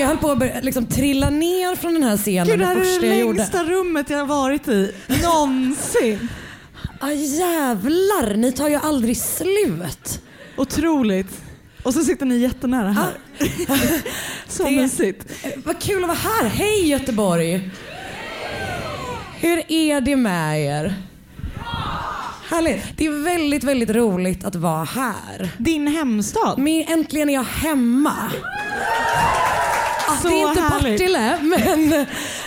Jag höll på att liksom, trilla ner från den här scenen Gud, det här det är det jag gjorde. längsta rummet jag har varit i någonsin. Ah, jävlar, ni tar ju aldrig slut. Otroligt. Och så sitter ni jättenära här. så Det- mysigt. Eh, Vad kul att vara här. Hej Göteborg! Hur är det med er? Härligt. Det är väldigt, väldigt roligt att vara här. Din hemstad. Men äntligen är jag hemma. Så det är inte härligt. Partille, men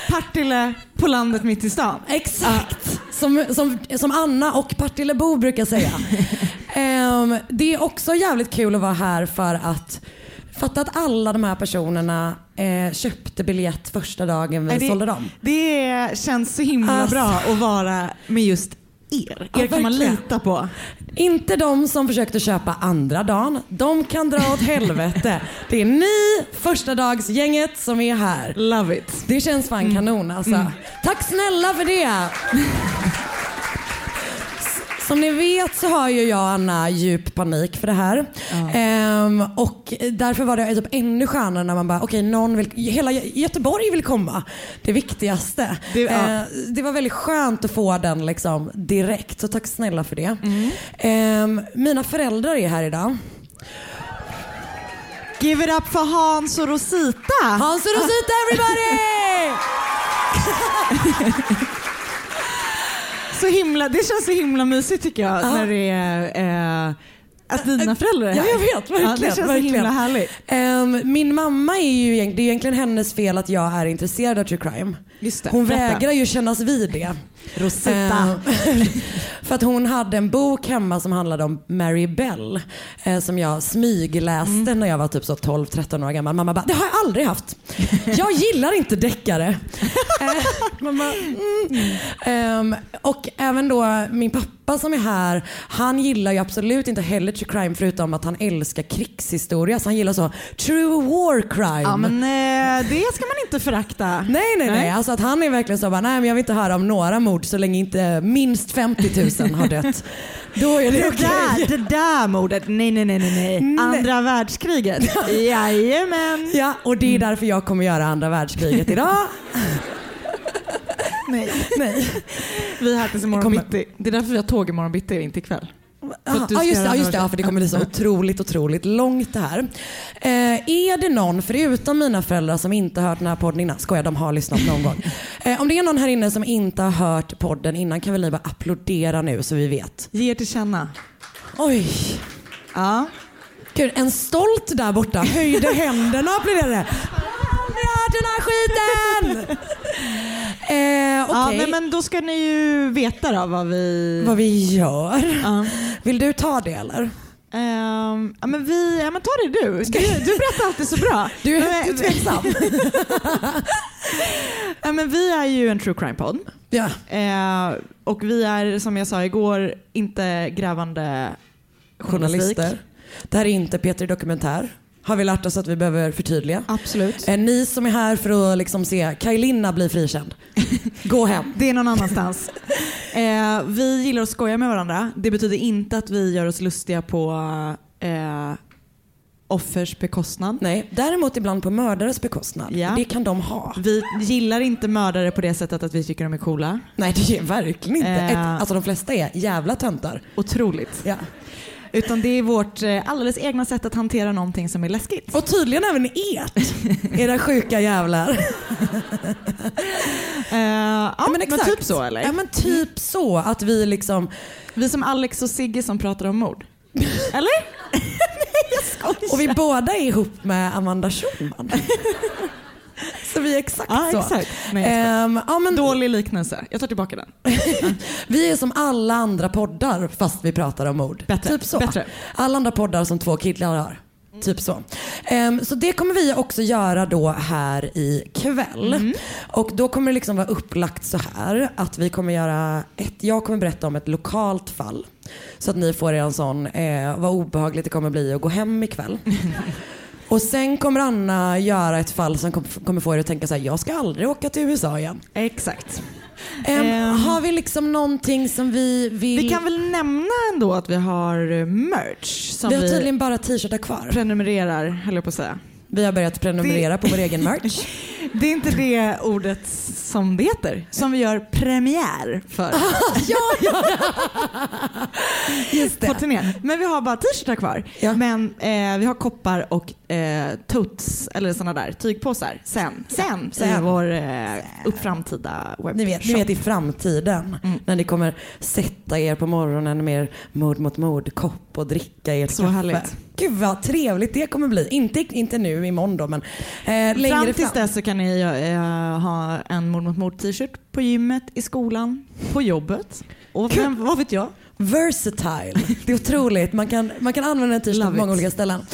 Partille på landet mitt i stan. Exakt. Som, som, som Anna och Partillebo brukar säga. Ehm, det är också jävligt kul att vara här för att fatta att alla de här personerna eh, köpte biljett första dagen vi det- sålde dem. Det känns så himla Alltså. bra att vara med just er. Ja, Er kan man lita på. Inte de som försökte köpa andra dagen. De kan dra åt helvete. Det är ni, första dagsgänget som är här. Love it. Det känns fan kanon alltså. Tack snälla för det. Som ni vet så har ju jag och Anna djup panik för det här. Ehm, och därför var det typ ännu skönare när man bara, okej någon vill, hela Gö- Göteborg vill komma. Det viktigaste. Det- ja. Ehm, det var väldigt skönt att få den liksom direkt, så tack snälla för det. Ehm, mina föräldrar är här idag. Give it up för Hans och Rosita. Hans och Rosita everybody! Så himla, det känns så himla mysigt tycker jag när det är eh, att dina föräldrar är Ja, här. jag vet. Verkligen. Ja, det känns himla härligt. Ehm, min mamma är ju det är egentligen hennes fel att jag är intresserad av true crime. Just det, Hon berätta. vägrar ju kännas vid det. Rosita. Ehm, för att hon hade en bok hemma som handlade om Mary Bell eh, som jag smygläste Mm. när jag var typ så 12-13 år gammal. Mamma bara, det har jag aldrig haft. Jag gillar inte deckare. Eh, mamma, mm. Ehm, och även då min pappa som är här, han gillar ju absolut inte heller true crime förutom att han älskar krigshistoria. Så han gillar så true war crime. Ja men eh, det ska man inte förakta. Nej, nej, nej. Alltså att han är verkligen så bara, nej men jag vill inte höra om några mord så länge inte minst 50 000 har dött. Då är det Det okej. där, det där mordet, nej nej nej nej nej. Andra världskriget. Jajamän. Ja, och det är därför jag kommer göra andra världskriget idag. Nej. nej. Vi är här tills imorgon kommer- bitti. Det är därför vi har tåg imorgon bitti inte ikväll. Ja, ska just, det, ja, just det, ja, för det kommer bli så otroligt, otroligt långt det här. Eh, är det någon, förutom mina föräldrar som inte hört den här podden innan, skojar de har lyssnat någon gång. Eh, om det är någon här inne som inte har hört podden innan kan väl ni bara applådera nu så vi vet. Ge er till känna. Oj, Ja. Gud, en stolt där borta höjde händerna och applåderade. Aldrig hört den här skiten! Eh, Ja, Okej, nej, men då ska ni ju veta då vad vi... vad vi gör. Ja. Vill du ta det eller? Ehm, ja, men vi, ja, men ta det du. Du, du berättar alltid så bra. Du är Men- tveksam. Ja, men vi är ju en true crime-podd. ja. Eh, och vi är som jag sa igår inte grävande journalistik. Journalister. Det här är inte Peter Dokumentär. Har vi lärt oss att vi behöver förtydliga. Absolut. Eh, ni som är här för att liksom se Kaj Linna bli frikänd, gå hem. Det är någon annanstans. eh, vi gillar att skoja med varandra. Det betyder inte att vi gör oss lustiga på eh, offers bekostnad. Nej, däremot ibland på mördares bekostnad. Ja. Det kan de ha. Vi gillar inte mördare på det sättet att vi tycker de är coola. Nej, det är verkligen inte. Eh. Ett, alltså de flesta är jävla töntar. Otroligt. Ja. Utan det är vårt eh, alldeles egna sätt att hantera någonting som är läskigt. Och tydligen även ert. Era sjuka jävlar. Eh, ja, men, exakt. typ så eller? Ja men typ så. Att vi liksom... Vi som Alex och Sigge som pratar om mord. Eller? Och vi båda är ihop med Amanda Schulman. Så vi är exakt Ja, så. exakt. Nej. Ehm, ja, men Dålig liknelse. Jag tar tillbaka den. Vi är som alla andra poddar fast vi pratar om mord. Bättre. Typ så. Bättre. Alla andra poddar som två killar har. Typ så. Ehm, så det kommer vi också göra då här i kväll. Mm. Och då kommer det liksom vara upplagt så här att vi kommer göra ett, jag kommer berätta om ett lokalt fall. Så att ni får er en sån, eh, vad obehagligt det kommer bli att gå hem ikväll. Och sen kommer Anna göra ett fall som kom- kommer få er att tänka så här, jag ska aldrig åka till USA igen. Exakt. Ehm, Ehm. har vi liksom någonting som vi vill... Vi kan väl nämna ändå att vi har eh, merch som vi vi, har tydligen bara t-shirtar kvar. prenumererar, höll jag på att säga. Vi har börjat prenumerera på vår egen merch. Det är inte det ordet som det heter, som vi gör premiär för ja, ja. Just på det. turnén. Men vi har bara t-shirtar kvar. Ja. Men eh, vi har koppar och eh, totes, eller sådana där tygpåsar sen. Sen, sen. i vår eh, framtida webbshop. Ni vet, ni vet i framtiden Mm. när ni kommer sätta er på morgonen med er mord mot mord kopp och dricka ert Så kaffe. härligt. Gud vad trevligt det kommer bli. Inte, inte nu imorgon då men eh, längre Fram fram. tills dess så kan ni eh, ha en mord mot mord t-shirt på gymmet, i skolan, på jobbet. Och vem, vad vet jag? Versatile. Det är otroligt. Man kan, man kan använda en t-shirt på många olika ställen.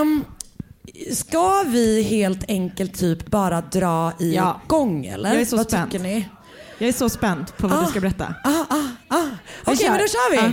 Um, ska vi helt enkelt typ bara dra Ja. igång eller? Jag är så Vad spänd. tycker ni? Jag är så spänd på vad Ah. du ska berätta. Ah, ah, ah. Okej kör. men då kör vi. Ah.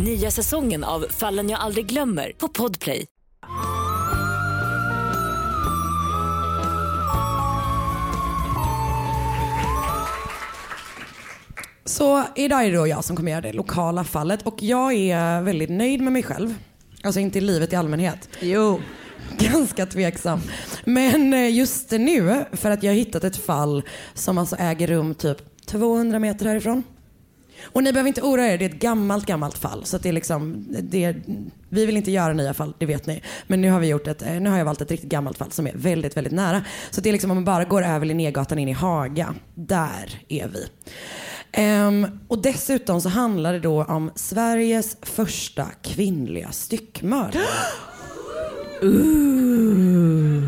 Nya säsongen av Fallen jag aldrig glömmer på Podplay. Så idag är det då jag som kommer göra det lokala fallet och jag är väldigt nöjd med mig själv. Alltså inte i livet i allmänhet. Jo. Ganska tveksam. Men eh, just nu, för att jag har hittat ett fall som alltså äger rum typ 200 meter härifrån. Och ni behöver inte oroa er, det är ett gammalt, gammalt fall. Så att det är liksom, det är, vi vill inte göra nya fall, det vet ni. Men nu har, vi gjort ett, eh, nu har jag valt ett riktigt gammalt fall som är väldigt, väldigt nära. Så det är liksom om man bara går över Linnégatan in i Haga, där är vi. Um, och dessutom så handlar det då om Sveriges första kvinnliga styckmördare.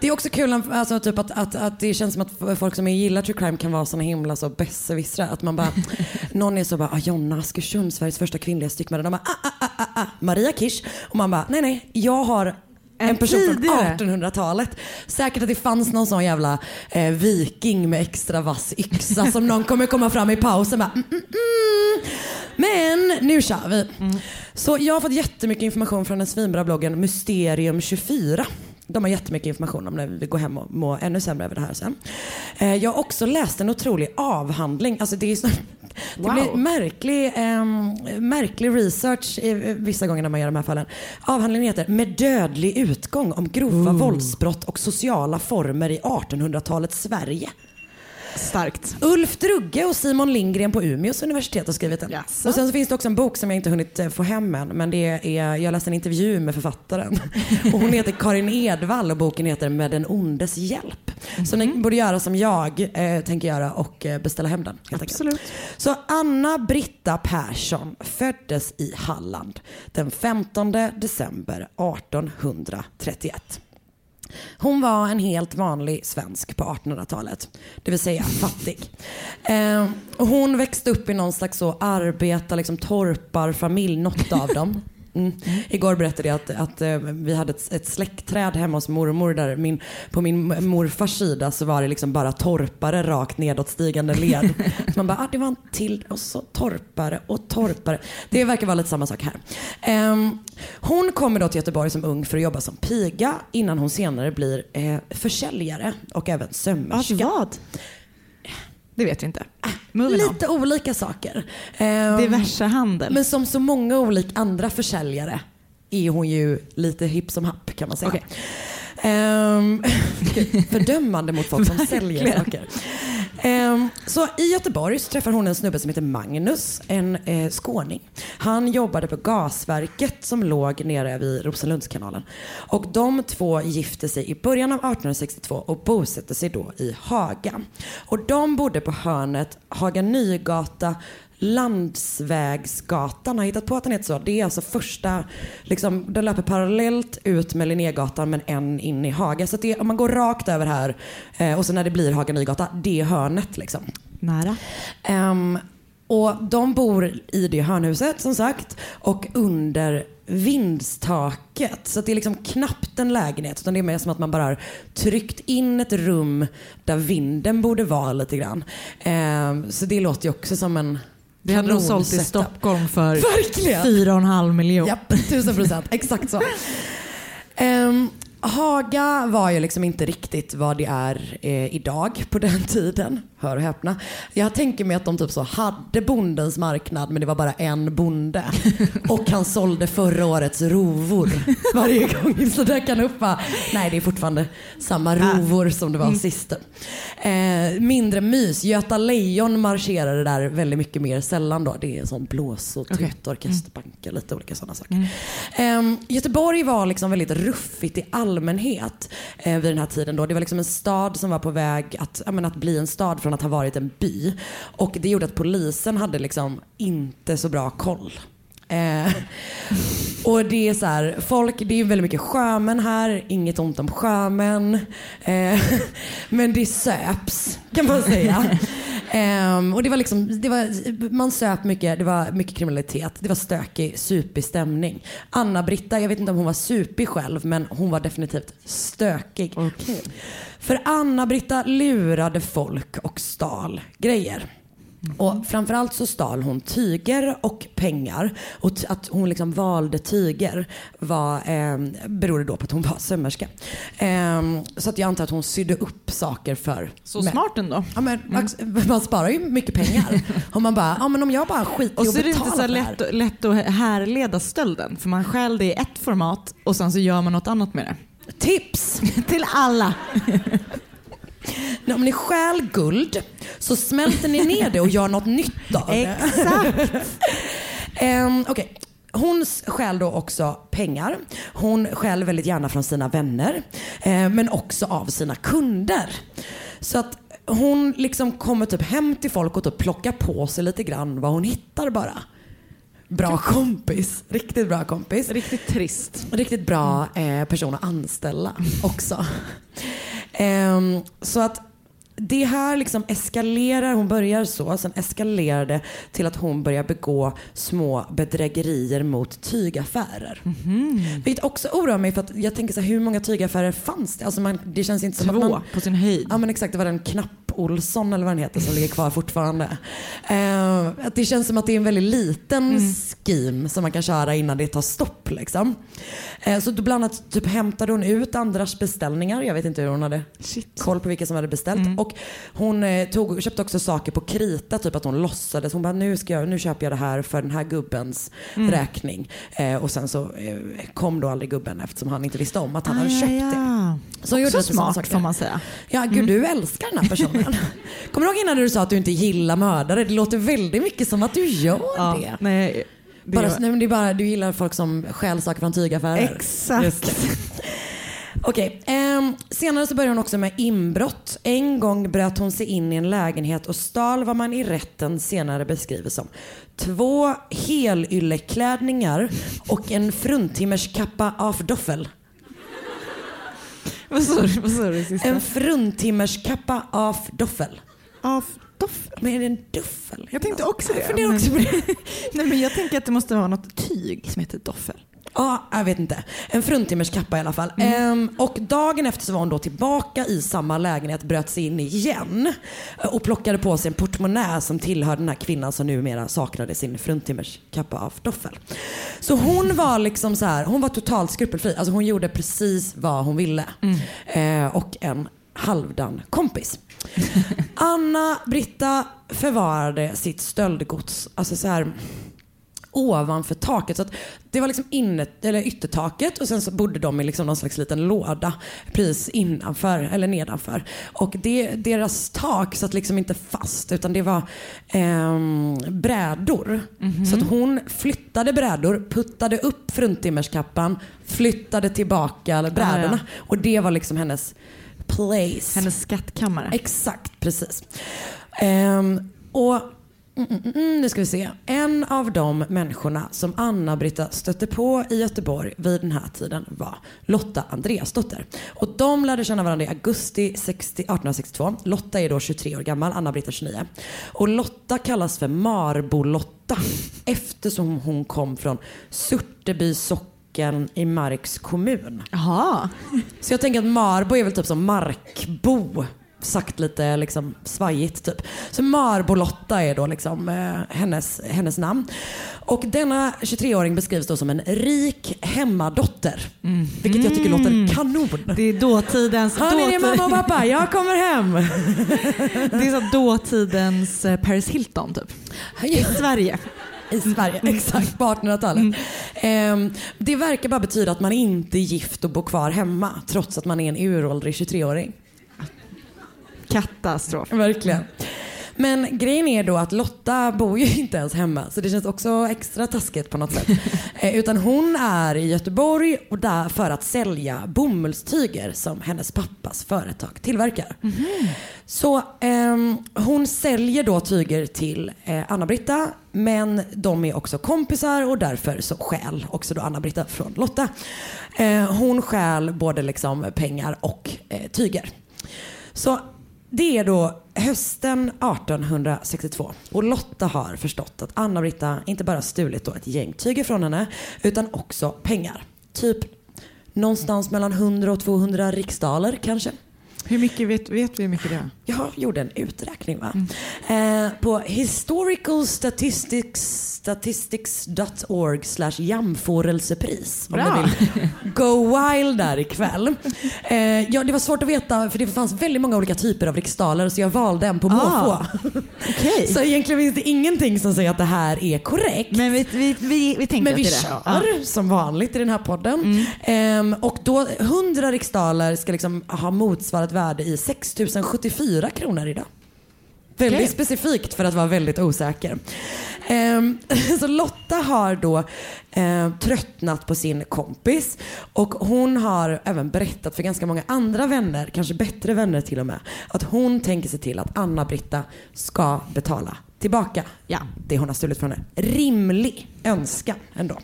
Det är också kul alltså, typ att, att, att det känns som att folk som gillar true crime kan vara såna himla så besserwissrar. Att man bara, någon är så bara, ah, Jonna Askersund, Sveriges första kvinnliga styckmördare. De bara, ah, ah, ah, ah, ah, Maria Kirsch. Och man bara, nej nej, jag har en, person från 1800-talet. Säkert att det fanns någon sån jävla eh, viking med extra vass yxa som någon kommer komma fram i pausen bara, mm, mm, mm. Men nu kör vi. Så jag har fått jättemycket information från den svinbra bloggen Mysterium24. De har jättemycket information om när vi går hem och mår ännu sämre över det här sen. Eh, Jag har också läst en otrolig avhandling. Alltså det är så, det Wow. blir märklig, ehm, märklig research i, vissa gånger när man gör de här fallen. Avhandlingen heter Med dödlig utgång om grova våldsbrott och sociala former i 1800-talets Sverige. Starkt. Ulf Drugge och Simon Lindgren på Umeås universitet har skrivit den. Jaså? Och sen så finns det också en bok som jag inte hunnit eh, få hem än. Men det är, jag läste en intervju med författaren. Och hon heter Karin Edvall och boken heter Med den ondes hjälp. Så ni borde göra som jag eh, tänker göra och eh, beställa hem den. Helt enkelt. Absolut. Så Anna Britta Persson föddes i Halland den 15 december 1831. Hon var en helt vanlig svensk på 1800-talet, det vill säga fattig. Eh, och hon växte upp i någon slags så arbetar, liksom torparfamilj, något av dem. Mm. Igår berättade jag att, att eh, vi hade ett, ett släktträd hemma hos mormor. Där min, på min morfars sida så var det liksom bara torpare rakt nedåtstigande led. så man bara, ah, det var en till och så torpare och torpare. Det verkar vara lite samma sak här. Um, hon kommer då till Göteborg som ung för att jobba som piga innan hon senare blir eh, försäljare och även sömmerska. vad? Det vet vi inte. Moving on. Lite olika saker. Ehm, Diverse handel. Men som så många olika andra försäljare är hon ju lite hipp som happ kan man säga. Okej. Ehm, fördömande mot folk som säljer saker. Ehm, så i Göteborg så träffar hon en snubbe som heter Magnus, en eh, skåning. Han jobbade på gasverket som låg nere vid Rosenlundskanalen. Och de två gifte sig i början av 1862 och bosatte sig då i Haga. Och de bodde på hörnet Haga Nygata Landsvägsgatan har hittat på att den heter så. Det är alltså första, liksom, den löper parallellt ut med Linnégatan men en in i Haga. Så det, om man går rakt över här eh, och sen när det blir Haga Nygata, det är hörnet liksom. Nära. Ehm, och de bor i det hörnhuset som sagt och under vindstaket. Så det är liksom knappt en lägenhet utan det är mer som att man bara har tryckt in ett rum där vinden borde vara lite grann. Ehm, så det låter ju också som en Det hade de sålt i. Stockholm för Verkligen. 4,5 miljoner. Japp, tusen procent. Exakt så. Ehm, Haga var ju liksom inte riktigt vad det är eh, idag på den tiden. Hör och häpna. Jag tänker mig att de typ så hade bondens marknad men det var bara en bonde. Och han sålde förra årets rovor varje gång. Så där kan upp bara, nej det är fortfarande samma rovor som det var sist. Eh, mindre mys. Göta Lejon marscherade där väldigt mycket mer sällan då. Det är en sån blås och tutt orkesterbanka, lite olika sådana saker. Eh, Göteborg var liksom väldigt ruffigt i allmänhet eh, vid den här tiden då. Det var liksom en stad som var på väg att, menar, att bli en stad från att ha varit en by. Och det gjorde att polisen hade liksom inte så bra koll. Eh, och det är så här, folk, det är väldigt mycket sjömän här, inget ont om sjömän. Eh, men det söps kan man säga. Ehm, och det var liksom, det var, man söp mycket, det var mycket kriminalitet, det var stökig, supig stämning. Anna-Britta, jag vet inte om hon var supig själv men hon var definitivt stökig. För Anna-Britta lurade folk och stal grejer. Och framförallt så stal hon tyger och pengar. Och att hon liksom valde tyger var, eh, berodde då på att hon var sömmerska. Eh, så att jag antar att hon sydde upp saker för Så män. smart ändå. Ja, men, max- Man sparar ju mycket pengar. om man bara, ja men om jag bara skiter Och i så är det inte så lätt, lätt att härleda stölden. För man stjäl det i ett format och sen så gör man något annat med det. Tips! Till alla. Om ni stjäl guld så smälter ni ner det och gör något nytt av det. Exakt. Ehm, Okej. Hon stjäl då också pengar. Hon stjäl väldigt gärna från sina vänner. eh, men också av sina kunder. Så att hon liksom kommer typ hem till folk och typ plockar på sig lite grann vad hon hittar bara. Bra kompis. Riktigt bra kompis. Riktigt trist. Riktigt bra eh, person att anställa också. Ehm, så att det här liksom eskalerar, hon börjar så, sen eskalerar det till att hon börjar begå små bedrägerier mot tygaffärer. Vilket också oroar mig för att jag tänker så här, hur många tygaffärer fanns det? Alltså man, det känns inte som att Två man... på sin höjd. Ja men exakt, det var den Knapp Olsson eller vad den heter som ligger kvar fortfarande. Eh, att det känns som att det är en väldigt liten Mm. scheme som man kan köra innan det tar stopp. Liksom. Eh, så då bland annat typ hämtade hon ut andras beställningar. Jag vet inte hur hon hade koll på vilka som hade beställt. Mm. Och hon eh, tog, köpte också saker på krita, typ att hon låtsades. Hon bara nu, ska jag, nu köper jag det här för den här gubbens Mm. räkning. Eh, och sen så eh, kom då aldrig gubben eftersom han inte visste om att han hade Ah, köpt ja, det. Så Också smart får man säga. Ja, gud du älskar den här personen. Kommer du ihåg innan du sa att du inte gillar mördare? Det låter väldigt mycket som att du gör Ja, det. nej, det Bara, gör- nej, det är bara, du gillar folk som stjäl saker från tygaffärer. Exakt. Okej, ehm, senare så började hon också med inbrott. En gång bröt hon sig in i en lägenhet och stal vad man i rätten senare beskriver som två helylleklädningar och en fruntimmerskappa av doffel. Vad sa du? Vad sa du sista? En fruntimmerskappa av doffel. Av doffel? Men är det en duffel? Jag tänkte också det. Jag funderar också på det. Nej, men jag tänker att det måste vara något tyg som heter doffel. Ja, jag vet inte. En fruntimmerskappa i alla fall. Ehm, och dagen efter så var hon då tillbaka i samma lägenhet, bröt sig in igen eh, och plockade på sig en portmonnä som tillhör den här kvinnan som numera saknade sin fruntimmerskappa av doffel. Så hon var liksom så här, hon var totalt skrupelfri. Alltså hon gjorde precis vad hon ville. Eh, och en halvdan kompis. Anna-Britta förvarade sitt stöldgods, alltså så här ovanför taket. Så att det var liksom inne, eller yttertaket och sen så bodde de i liksom någon slags liten låda precis innanför eller nedanför. Och det, deras tak satt liksom inte fast utan det var ehm, brädor. Så att hon flyttade brädor, puttade upp fruntimmerskappan, flyttade tillbaka brädorna. ja. Och det var liksom hennes place. Hennes skattkammare. Exakt, precis. Ehm, och Mm, mm, mm, nu ska vi se. En av de människorna som Anna-Britta stötte på i Göteborg vid den här tiden var Lotta Andreasdotter. Och de lärde känna varandra i augusti 60, 1862. Lotta är då 23 år gammal, Anna-Britta 29. Och Lotta kallas för Marbo-Lotta eftersom hon kom från Surteby socken i Marks kommun. Jaha. Så jag tänker att Marbo är väl typ som Markbo sagt lite liksom svajigt typ. Så Marbolotta är då liksom eh, hennes, hennes namn. Och denna 23-åring beskrivs då som en rik hemmadotter. Vilket jag tycker låter kanon. Det är dåtidens... Hör ni det dåtid- mamma och pappa? Jag kommer hem. Det är så dåtidens eh, Paris Hilton typ. I Sverige. I Sverige, exakt på 1800-talet. Ehm, det verkar bara betyda att man inte är gift och bor kvar hemma trots att man är en uråldrig 23-åring. Katastrof. Verkligen. Men grejen är då att Lotta bor ju inte ens hemma så det känns också extra taskigt på något sätt. eh, utan hon är i Göteborg och där för att sälja bomullstyger som hennes pappas företag tillverkar. Så ehm, hon säljer då tyger till eh, Anna-Britta men de är också kompisar och därför så stjäl också då Anna-Britta från Lotta. Eh, hon stjäl både liksom pengar och eh, tyger. Så det är då hösten 1862 och Lotta har förstått att Anna-Britta inte bara stulit då ett gäng tyger från henne utan också pengar. Typ någonstans mellan 100 och 200 riksdaler kanske. Hur mycket vet, vet vi hur mycket det är? Jag gjorde en uträkning va? Eh, på historical statistics statistics.org slash jämförelsepris. Om Bra. vill go wild där ikväll. Eh, ja, det var svårt att veta för det fanns väldigt många olika typer av riksdaler så jag valde en på måfå. Ah, Okej. Så egentligen finns det ingenting som säger att det här är korrekt. Men vi, vi, vi, vi tänkte Men att vi det kör. Mm. som vanligt i den här podden. Ehm, och då 100 riksdaler ska liksom ha motsvarat värde i 6074 kronor idag. Väldigt Okej. specifikt för att vara väldigt osäker. Ehm, så Lotta har då eh, tröttnat på sin kompis och hon har även berättat för ganska många andra vänner, kanske bättre vänner till och med, att hon tänker se till att Anna-Britta ska betala tillbaka Ja. det hon har stulit från henne. Rimlig önskan ändå.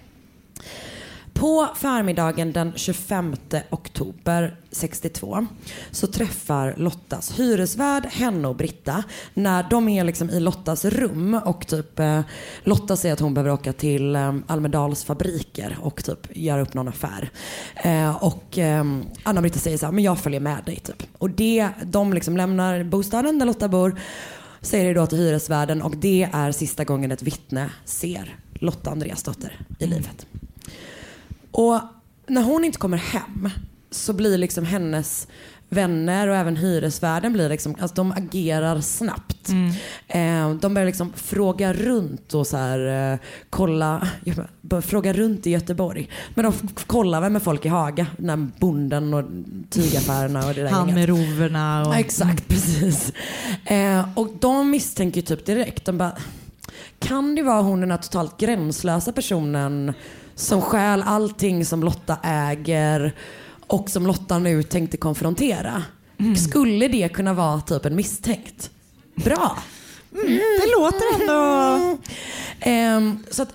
På förmiddagen den 25 oktober 62 så träffar Lottas hyresvärd henne och Britta när de är liksom i Lottas rum och typ eh, Lotta säger att hon behöver åka till eh, Almedals fabriker och typ göra upp någon affär. Eh, och eh, Anna-Britta säger så här, men jag följer med dig typ. Och det, de liksom lämnar bostaden där Lotta bor säger det då till hyresvärden och det är sista gången ett vittne ser Lotta Andreasdotter i livet. Och när hon inte kommer hem så blir liksom hennes vänner och även hyresvärden blir liksom, alltså de agerar snabbt. Eh, de börjar liksom fråga runt och så här, eh, kolla, bara, fråga runt i Göteborg. Men de kollar väl med folk i Haga, den här bonden och tygaffärerna och det där Han med roverna och... Ja, exakt, precis. Eh, och de misstänker typ direkt, de bara, kan det vara hon den här totalt gränslösa personen som stjäl allting som Lotta äger och som Lotta nu tänkte konfrontera? Skulle det kunna vara typ en misstänkt? Bra. Det låter ändå... Ehm, så att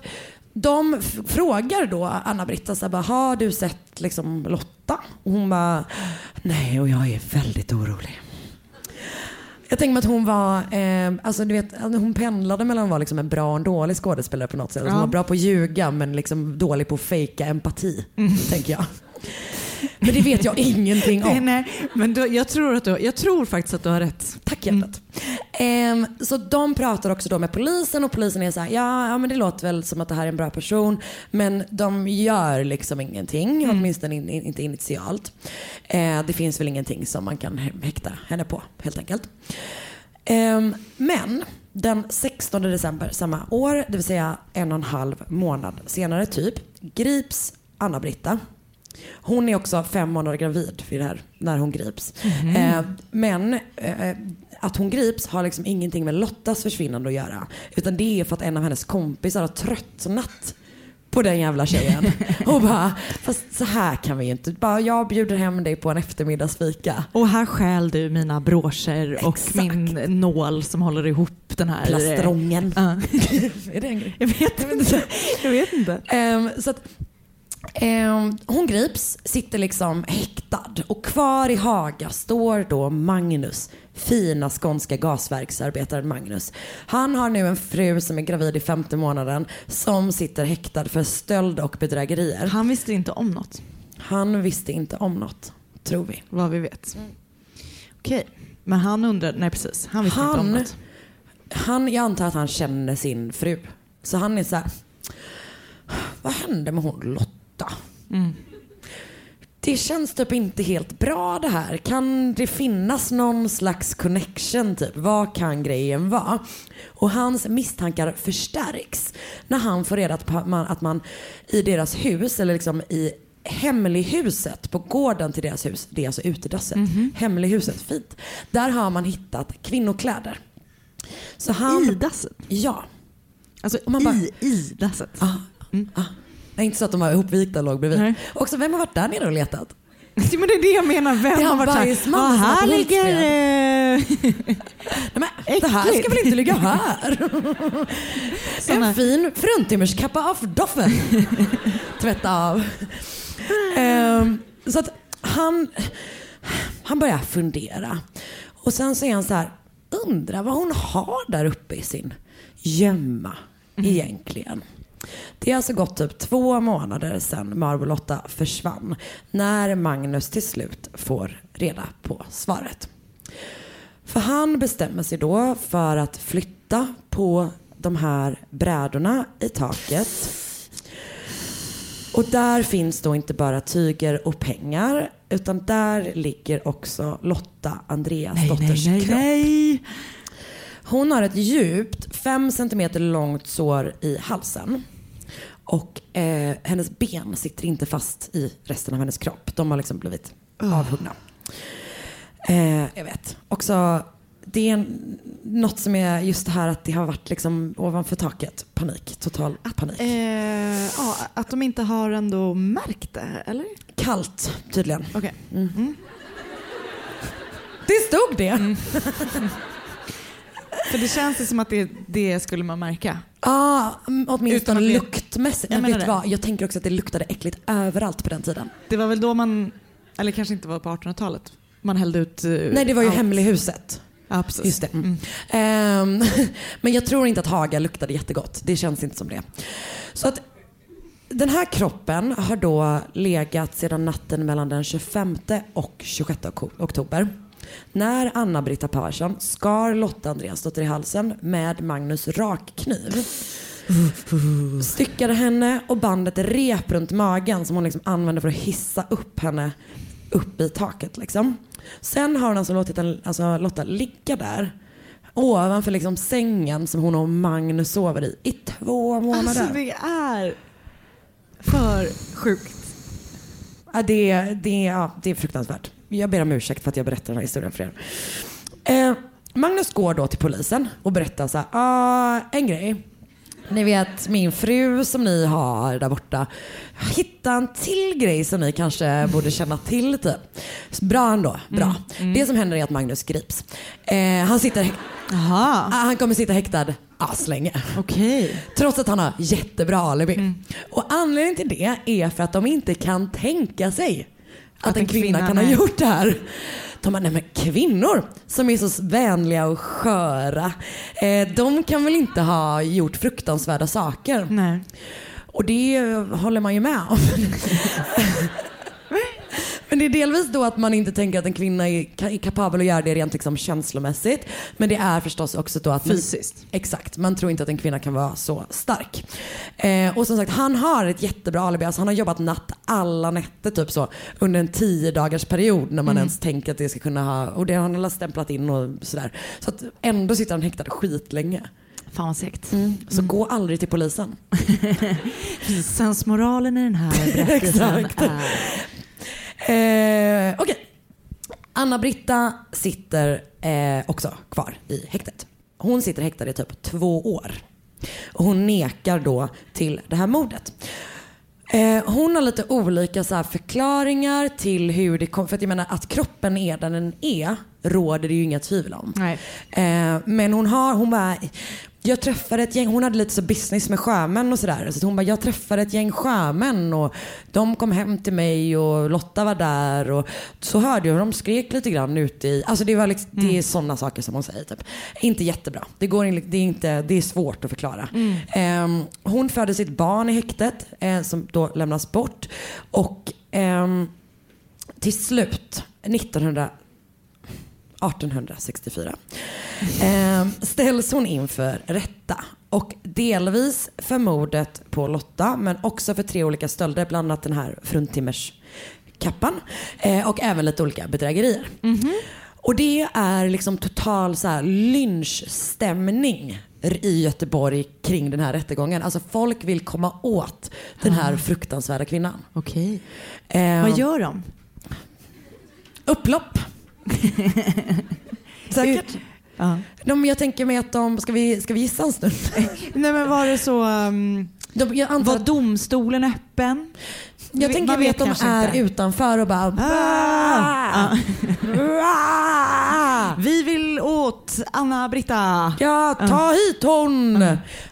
de frågar då Anna-Britta, så här, bara, har du sett liksom, Lotta? Och hon bara, nej och jag är väldigt orolig. Jag tänker mig att hon var, eh, alltså du vet, hon pendlade mellan att vara liksom en bra och en dålig skådespelare på något sätt. Alltså Hon Ja. var bra på att ljuga men liksom dålig på att fejka empati, tänker jag. Men det vet jag ingenting om. nej, men då, jag, tror att du, jag tror faktiskt att du har rätt. Tack hjärtat. Ehm, så de pratar också då med polisen och polisen är så här, ja, ja men det låter väl som att det här är en bra person. Men de gör liksom ingenting, åtminstone in, in, inte initialt. Eh, det finns väl ingenting som man kan hä- häkta henne på helt enkelt. Ehm, men den 16 december samma år, det vill säga en och en halv månad senare typ, grips Anna-Britta. Hon är också fem månader gravid vid det här, när hon grips. Eh, men eh, att hon grips har liksom ingenting med Lottas försvinnande att göra. Utan det är för att en av hennes kompisar har tröttnat på den jävla tjejen. Och bara, fast så här kan vi ju inte. Bara, jag bjuder hem dig på en eftermiddagsfika. Och här stjäl du mina broscher och min nål som håller ihop den här... Plastrången. Ja. är det en grej? Jag vet inte. Jag vet inte. Ehm, så att, hon grips, sitter liksom häktad och kvar i Haga står då Magnus, fina skånska gasverksarbetaren Magnus. Han har nu en fru som är gravid i femte månaden som sitter häktad för stöld och bedrägerier. Han visste inte om något, Han visste inte om något, tror vi. vad vi vet. Okej, men han undrar, nej precis, han visste inte om Han, något. han, jag antar att han känner sin fru. Så han är så här, vad hände med hon Lotta? Det känns typ inte helt bra det här. Kan det finnas någon slags connection typ? Vad kan grejen vara? Och hans misstankar förstärks när han får reda på att man, att man i deras hus, eller liksom i hemlighuset på gården till deras hus, det är alltså utedasset, hemlighuset, fint. Där har man hittat kvinnokläder. Så han, I dasset? Ja. Alltså man bara- i, i dasset? Ah, ah. Är inte så att de var ihopvikta och låg bredvid. Nej. Också, vem har varit där nere och letat? Men det är det jag menar, vem Det har varit såhär, bajsmannen "Ja, som har här ligger... Hultsfred." eh, Nej, men, det här ska väl inte ligga här? Såna- En fin fruntimmerskappa av doffen. Tvätta av. Ehm, så att han, han börjar fundera. Och sen så är han så här, undrar vad hon har där uppe i sin gömma egentligen. Det har alltså gått typ två månader sedan Marble Lotta försvann. När Magnus till slut får reda på svaret. För han bestämmer sig då för att flytta på de här brädorna i taket. Och där finns då inte bara tyger och pengar utan där ligger också Lotta Andreas Nej, dotters nej, nej, kropp. nej. Hon har ett djupt, fem centimeter långt sår i halsen. Och eh, hennes ben sitter inte fast i resten av hennes kropp. De har liksom blivit avhuggna. Eh, jag vet. Också, det är en, något som är just det här att det har varit liksom ovanför taket. Panik, total panik. Eh, ja, att de inte har ändå märkt det, eller? Kallt tydligen. Okej. Det stod det. För det känns som att det, det skulle man märka. Mm, Utan åtminstone det- luktmässigt. Jag Men vet du vad? Jag tänker också att det luktade äckligt överallt på den tiden. Det var väl då man, eller kanske inte var på 1800-talet, man hällde ut... eh, Nej, det var ju allt. hemlighuset. Ja, precis. Just det. Mm. Ehm, men jag tror inte att Haga luktade jättegott. Det känns inte som det. Så att den här kroppen har då legat sedan natten mellan den 25 och 26 ok- oktober. När Anna-Britta Persson skar Lotta Andreasdotter i halsen med Magnus rakkniv. Styckade henne och band ett rep runt magen som hon liksom använde för att hissa upp henne upp i taket. Liksom. Sen har hon alltså låtit en, alltså Lotta ligga där ovanför liksom sängen som hon och Magnus sover i i två månader. Alltså det är för sjukt. Ja, det, det, ja, det är fruktansvärt. Jag ber om ursäkt för att jag berättar den här historien för er. Eh, Magnus går då till polisen och berättar så här, ah, en grej. Ni vet min fru som ni har där borta. Hitta en till grej som ni kanske borde känna till. Typ. Bra ändå. Bra. Det som händer är att Magnus grips. Eh, han, sitter, Jaha, Ah, Han kommer sitta häktad aslänge. okej. Trots att han har jättebra alibi. Och anledningen till det är för att de inte kan tänka sig att, en kvinna, kvinna, kan ha gjort det här. De bara, nej men kvinnor som är så vänliga och sköra, eh, de kan väl inte ha gjort fruktansvärda saker. Nej. Och det håller man ju med om. Men det är delvis då att man inte tänker att en kvinna är ka- är kapabel att göra det rent liksom känslomässigt. Men det är förstås också då att... Fysiskt. Exakt, man tror inte att en kvinna kan vara så stark. Eh, och som sagt, han har ett jättebra alibi. Alltså, han har jobbat natt alla nätter typ så under en tio dagars period när man ens tänker att det ska kunna ha... Och det har han stämplat in och sådär. Så att ändå sitter han häktad skitlänge. Fan vad segt. Så gå aldrig till polisen. Sensmoralen i den här berättelsen är... Eh, Okej. Anna-Britta sitter eh, också kvar i häktet. Hon sitter häktad i typ två år. Och hon nekar då till det här mordet. Eh, hon har lite olika så förklaringar till hur det kom. För att jag menar att kroppen är där den är råder det ju inga tvivel om. Eh, men hon har, hon bara, jag träffade ett gäng, hon hade lite så business med sjömän och sådär. Så hon bara, jag träffade ett gäng sjömän och de kom hem till mig och Lotta var där och så hörde jag hur de skrek lite grann ute i, alltså det var liksom, det är sådana saker som hon säger typ. Inte jättebra, det, går, in- det, är, inte, det är svårt att förklara. Eh, hon födde sitt barn i häktet eh, som då lämnas bort och ehm, till slut 1900 1864 eh, ställs hon inför rätta. Och delvis för mordet på Lotta men också för tre olika stölder, bland annat den här fruntimmerskappan eh, och även lite olika bedrägerier. Och det är liksom total så här lynchstämning i Göteborg kring den här rättegången. Alltså folk vill komma åt den här fruktansvärda kvinnan. Okej. Eh, Vad gör de? Upplopp. Säkert. Ja. De, jag tänker mig att de, ska vi, ska vi gissa en stund? Nej men var det så, um, De, var att, domstolen öppen? jag vi- tänker mig att de är inte. utanför och bara Ah! Ah! Vi vill åt Anna-Britta. Ja, ta hit hon!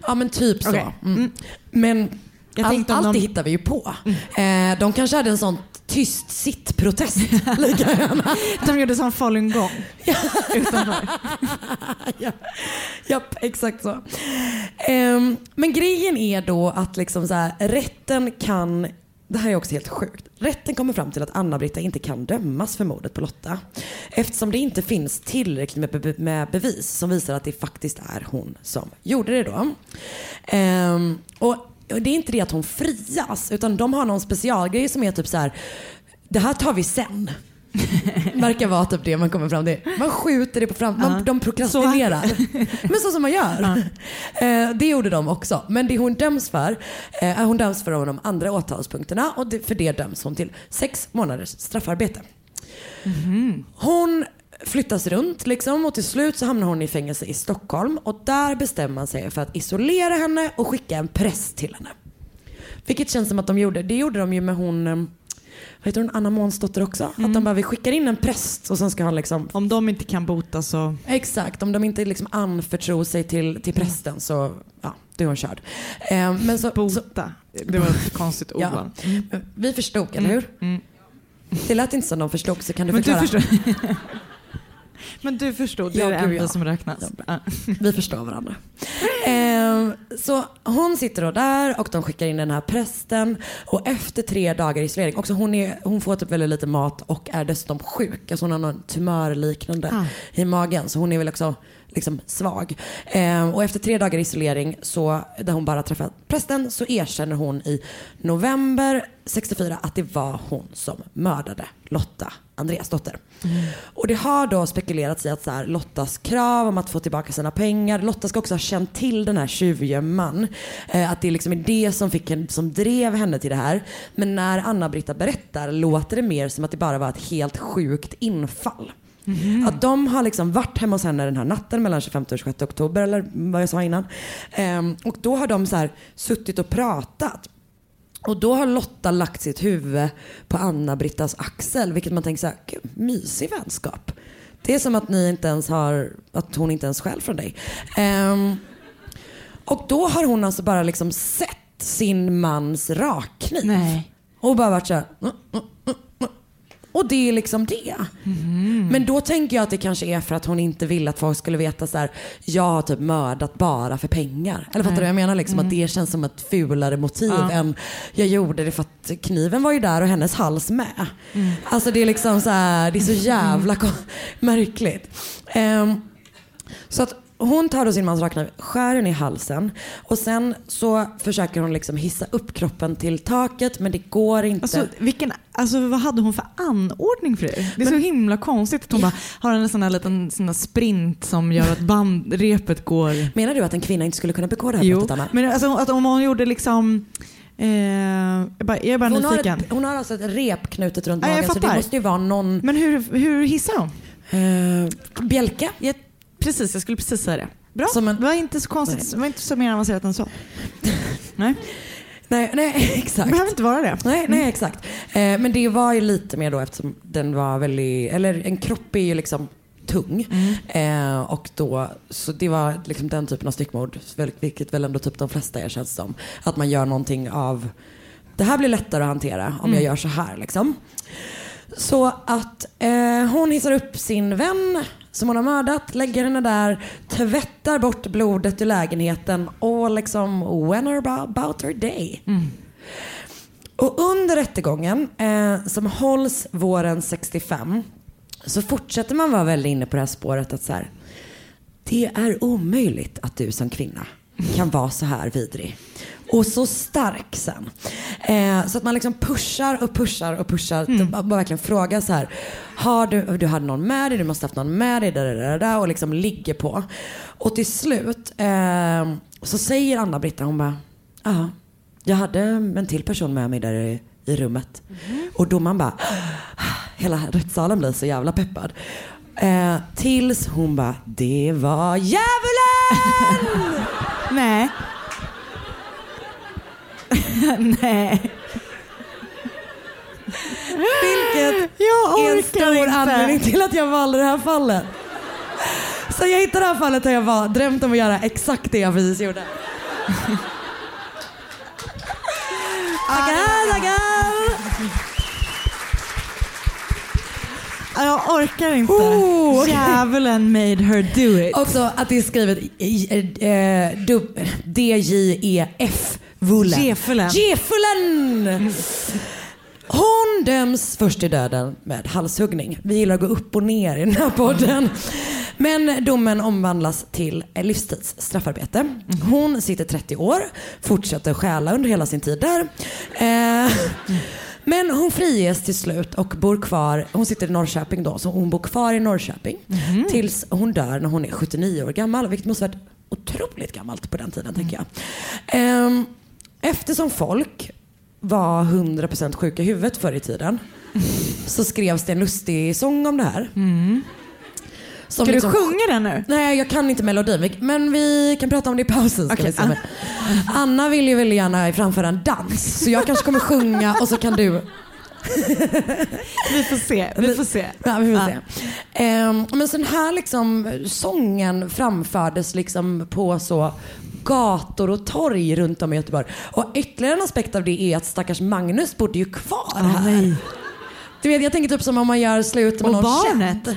Ja men typ så. Okej. Mm. Men Jag all, tänkte om allt de- det hittar vi ju på. Eh, de kanske hade en sån tyst sittprotest lika gärna. De gjorde som falungong. Utanför. ja. Japp, exakt så. Ehm, men grejen är då att liksom så här, rätten kan det här är också helt sjukt. Rätten kommer fram till att Anna-Britta inte kan dömas för mordet på Lotta. Eftersom det inte finns tillräckligt med, be- med bevis som visar att det faktiskt är hon som gjorde det då. Och och det är inte det att hon frias utan de har någon specialgrej som är typ så här. Det här tar vi sen. Verkar vara typ det man kommer fram till. Man skjuter det på fram... Man, de prokrastinerar. Men så som man gör. Eh, det gjorde de också. Men det hon döms för eh, hon döms för de andra åtalspunkterna och det, för det döms hon till sex månaders straffarbete. Hon flyttas runt liksom och till slut så hamnar hon i fängelse i Stockholm och där bestämmer man sig för att isolera henne och skicka en präst till henne. Vilket känns som att de gjorde. Det gjorde de ju med hon, eh, vad heter hon, Anna Månsdotter också. Att de bara, vi skickar in en präst och sen ska han liksom Om de inte kan bota så... Exakt, om de inte liksom anförtror sig till, till prästen så ja, då är hon körd. Eh, men så, så, Bota. Det var ett konstigt ord ja, vi förstod, eller hur? Mm. Det lät inte som de förstod så kan du Men du förklara. förstod. Men du förstod, det är det enda som räknas. Vi förstår varandra. Eh, så hon sitter då där och de skickar in den här prästen och efter tre dagar isolering, också hon, är, hon får typ väldigt lite mat och är dessutom sjuk. Alltså hon har någon tumörliknande Ah. i magen så hon är väl också liksom svag. Eh, och efter tre dagar isolering så, där hon bara träffat prästen så erkänner hon i november 64 att det var hon som mördade Lotta Andreasdotter. Och det har då spekulerats i att så här, Lottas krav om att få tillbaka sina pengar, Lotta ska också ha känt till den här tjuvgömman. Eh, att det liksom är det som, fick henne, som drev henne till det här. Men när Anna-Britta berättar låter det mer som att det bara var ett helt sjukt infall. Att de har liksom varit hemma hos henne den här natten mellan 25 och 26 oktober eller vad jag sa innan. Ehm, och då har de så här suttit och pratat. Och då har Lotta lagt sitt huvud på Anna-Brittas axel vilket man tänker så här, gud, mysig vänskap. Det är som att ni inte ens har, att hon inte ens skäl från dig. Ehm, och då har hon alltså bara liksom sett sin mans rakkniv. Nej. Och bara varit så här, "Mm, mm, mm, mm." Och det är liksom det. Men då tänker jag att det kanske är för att hon inte vill att folk skulle veta så här, jag har typ mördat bara för pengar. Eller fattar du vad jag menar? Liksom, Att det känns som ett fulare motiv än jag gjorde det för att kniven var ju där och hennes hals med. Alltså det är liksom så här, det är så jävla märkligt. Ehm, så att hon tar då sin mans rakkniv, skär den i halsen och sen så försöker hon liksom hissa upp kroppen till taket men det går inte. Alltså, vilken, alltså, vad hade hon för anordning för det? Det är så himla konstigt att hon bara har en sån här liten sån här sprint som gör att bandrepet går... Menar du att en kvinna inte skulle kunna begå det här Jo, brottet Anna? men alltså, att om hon gjorde liksom... Eh, jag, bara, jag bara Hon har, ett, hon har alltså ett rep knutet runt Ja, magen så det måste ju vara någon Men hur, hur hissar hon? eh, bjälke. Jag, precis, jag skulle precis säga det. Bra. Som en- det var inte så konstigt. Det var inte så mer avancerat än så. Nej, Nej, nej det exakt. behöver inte vara det. Nej, nej exakt. Eh, men det var ju lite mer då eftersom den var väldigt, eller en kropp är ju liksom tung. Eh, och då, så det var liksom den typen av styckmord, vilket väl ändå typ de flesta är känns som. Att man gör någonting av, det här blir lättare att hantera om jag gör så här liksom. Så att eh, hon hissar upp sin vän som hon har mördat, lägger henne där, tvättar bort blodet ur lägenheten och liksom when are about her day. Och under rättegången eh, som hålls våren 65 så fortsätter man vara väldigt inne på det här spåret att så här, det är omöjligt att du som kvinna kan vara så här vidrig. Och så stark sen. Eh, så att man liksom pushar och pushar och pushar. Mm. Bara verkligen frågar så här. Har du, du hade någon med dig, du måste haft någon med dig. Där, där, där, och liksom ligger på. Och till slut eh, så säger Anna-Britta, hon bara. Ja, jag hade en till person med mig där i, i rummet. Och domaren bara. Hela rättssalen blir så jävla peppad. Eh, tills hon bara, det var djävulen! Nej. Nej. Vilket Jag är en stor inte. anledning till att jag valde det här fallet. Så jag hittade det här fallet har jag var, drömt om att göra exakt det jag precis gjorde. Tackar, tackar! Jag orkar inte. Oh, okej. Djävulen made her do it. Också att det är skrivet i- eh, D-J-E-F. Vullen. Djävulen. Djävulen! Hon döms först till döden med halshuggning. Vi gillar att gå upp och ner i den här podden. Men domen omvandlas till livstids straffarbete. Hon sitter 30 år, fortsätter stjäla under hela sin tid där. Eh, men hon friges till slut och bor kvar, hon sitter i Norrköping då, så hon bor kvar i Norrköping tills hon dör när hon är 79 år gammal, vilket måste varit otroligt gammalt på den tiden tänker jag. Ehm, eftersom folk var 100% sjuka i huvudet förr i tiden så skrevs det en lustig sång om det här. Som Ska liksom- du sjunga den nu? Nej, jag kan inte melodin. Men vi kan prata om det i pausen. Okej, vi Anna vill ju väldigt gärna framföra en dans. Så jag kanske kommer sjunga och så kan du... Vi får se. Vi får se. Ja, vi får se. Ehm, men så den här liksom, sången framfördes liksom på så gator och torg runt om i Göteborg. Och ytterligare en aspekt av det är att stackars Magnus bodde ju kvar här. Du vet, jag tänker typ som om man gör slut med Och någon barnet? känd.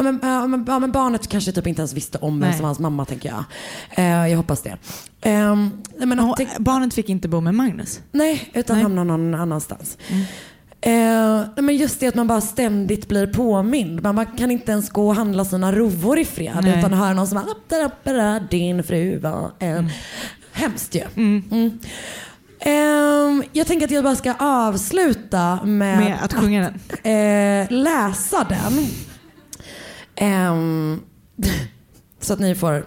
Ja men, ja, men, ja, men barnet kanske typ inte ens visste om vem som var hans mamma tänker jag. Eh, jag hoppas det. Nej, men, Hon, tänk, barnet fick inte bo med Magnus. nej, utan Nej. hamnar någon annanstans. Eh, nej, men just det att man bara ständigt blir påmind. Man, man kan inte ens gå och handla sina rovor i fred Nej. utan höra någon som bara "Apparappara, din fru var en... Hemskt ju. Mm. Ehm, jag tänker att jag bara ska avsluta med, Med att sjunga den. eh, läsa den. Ehm, så att ni får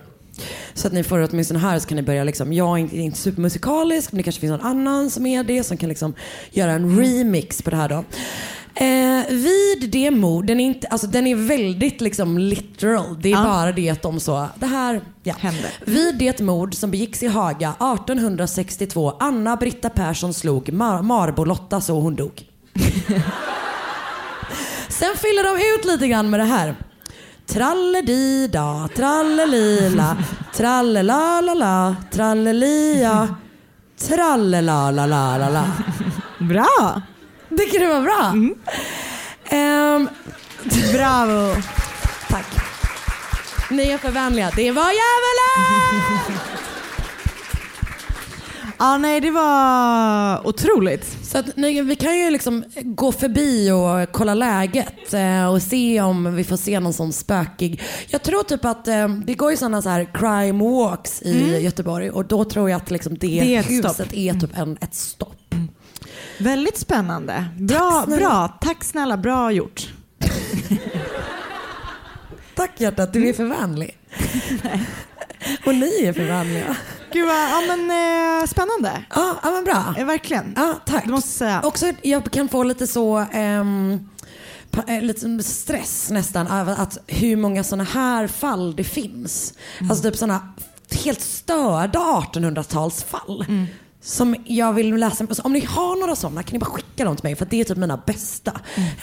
så att ni får åtminstone här så kan ni börja liksom, jag är inte, inte supermusikalisk men det kanske finns någon annan som är det som kan liksom göra en remix på det här då. Eh, vid det mord, den är, inte, alltså den är väldigt liksom literal. Det är Ja. bara det att de så, det här ja. Hände. Vid det mord som begicks i Haga 1862, Anna Britta Persson slog Mar- Marbolotta så hon dog. Sen fyller de ut lite grann med det här. Tralledida, trallelila, trallelalala, trallelia, trallelalalala. Bra! Tycker du det var bra? Ehm, Bravo! tack. Ni är för vänliga. Det var djävulen! Ja, nej, det var otroligt. Så att, nej, vi kan ju liksom gå förbi och kolla läget eh, och se om vi får se någon sån spökig. Jag tror typ att eh, det går ju sådana så här crime walks i Göteborg och då tror jag att liksom det, Det är ett huset stopp. är typ en, ett stopp. Väldigt spännande. Bra, snälla. bra. Tack snälla, bra gjort. Tack hjärtat, du är för vänlig. och ni är för vänliga. Gud vad, ja men eh, spännande. Ja, ja men bra. Eh, verkligen. Ja, tack. Det måste jag säga. Också jag kan få lite så ehm, pa- eh, lite stress nästan över att hur många sådana här fall det finns. Alltså typ sådana helt störda 1800-talsfall. Som jag vill läsa. Alltså, om ni har några sådana kan ni bara skicka dem till mig för att det är typ mina bästa.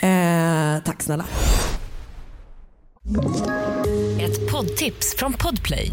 Eh, tack snälla. Ett poddtips från Podplay.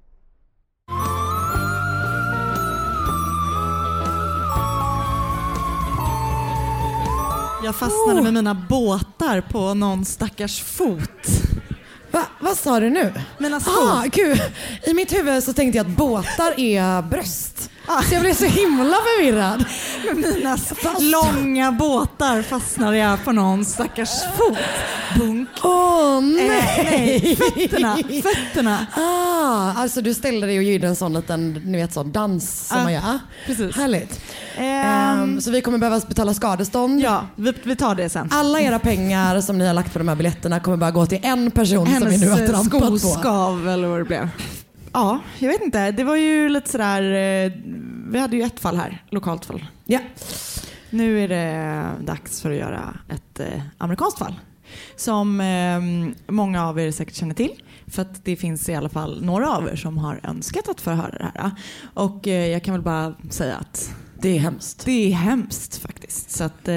Jag fastnade med mina båtar på någon stackars fot. Va, vad sa du nu? Mina skor. Ah, gud. I mitt huvud så tänkte jag att båtar är bröst. Så jag blev så himla förvirrad. Med mina långa båtar fastnade jag på någon stackars fot. Bunk. Åh Eh, nej! nej, fötterna. Fötterna. Ah, alltså du ställde dig och gjorde en sån liten ni vet, sån dans som Ja, man gör. precis. Härligt. Ehm, så vi kommer behöva betala skadestånd. ja, vi, vi tar det sen. Alla era pengar som ni har lagt på de här biljetterna kommer bara gå till en person som vi nu har Hennes eh, trampat på. skoskav eller vad det blev. Ja, jag vet inte. Det var ju lite sådär, eh, vi hade ju ett fall här, lokalt fall. Ja. Nu är det dags för att göra ett eh, amerikanskt fall. Som eh, många av er säkert känner till. För att det finns i alla fall några av er som har önskat att få höra det här. Och jag kan väl bara säga att Det är hemskt. det är hemskt faktiskt. Så att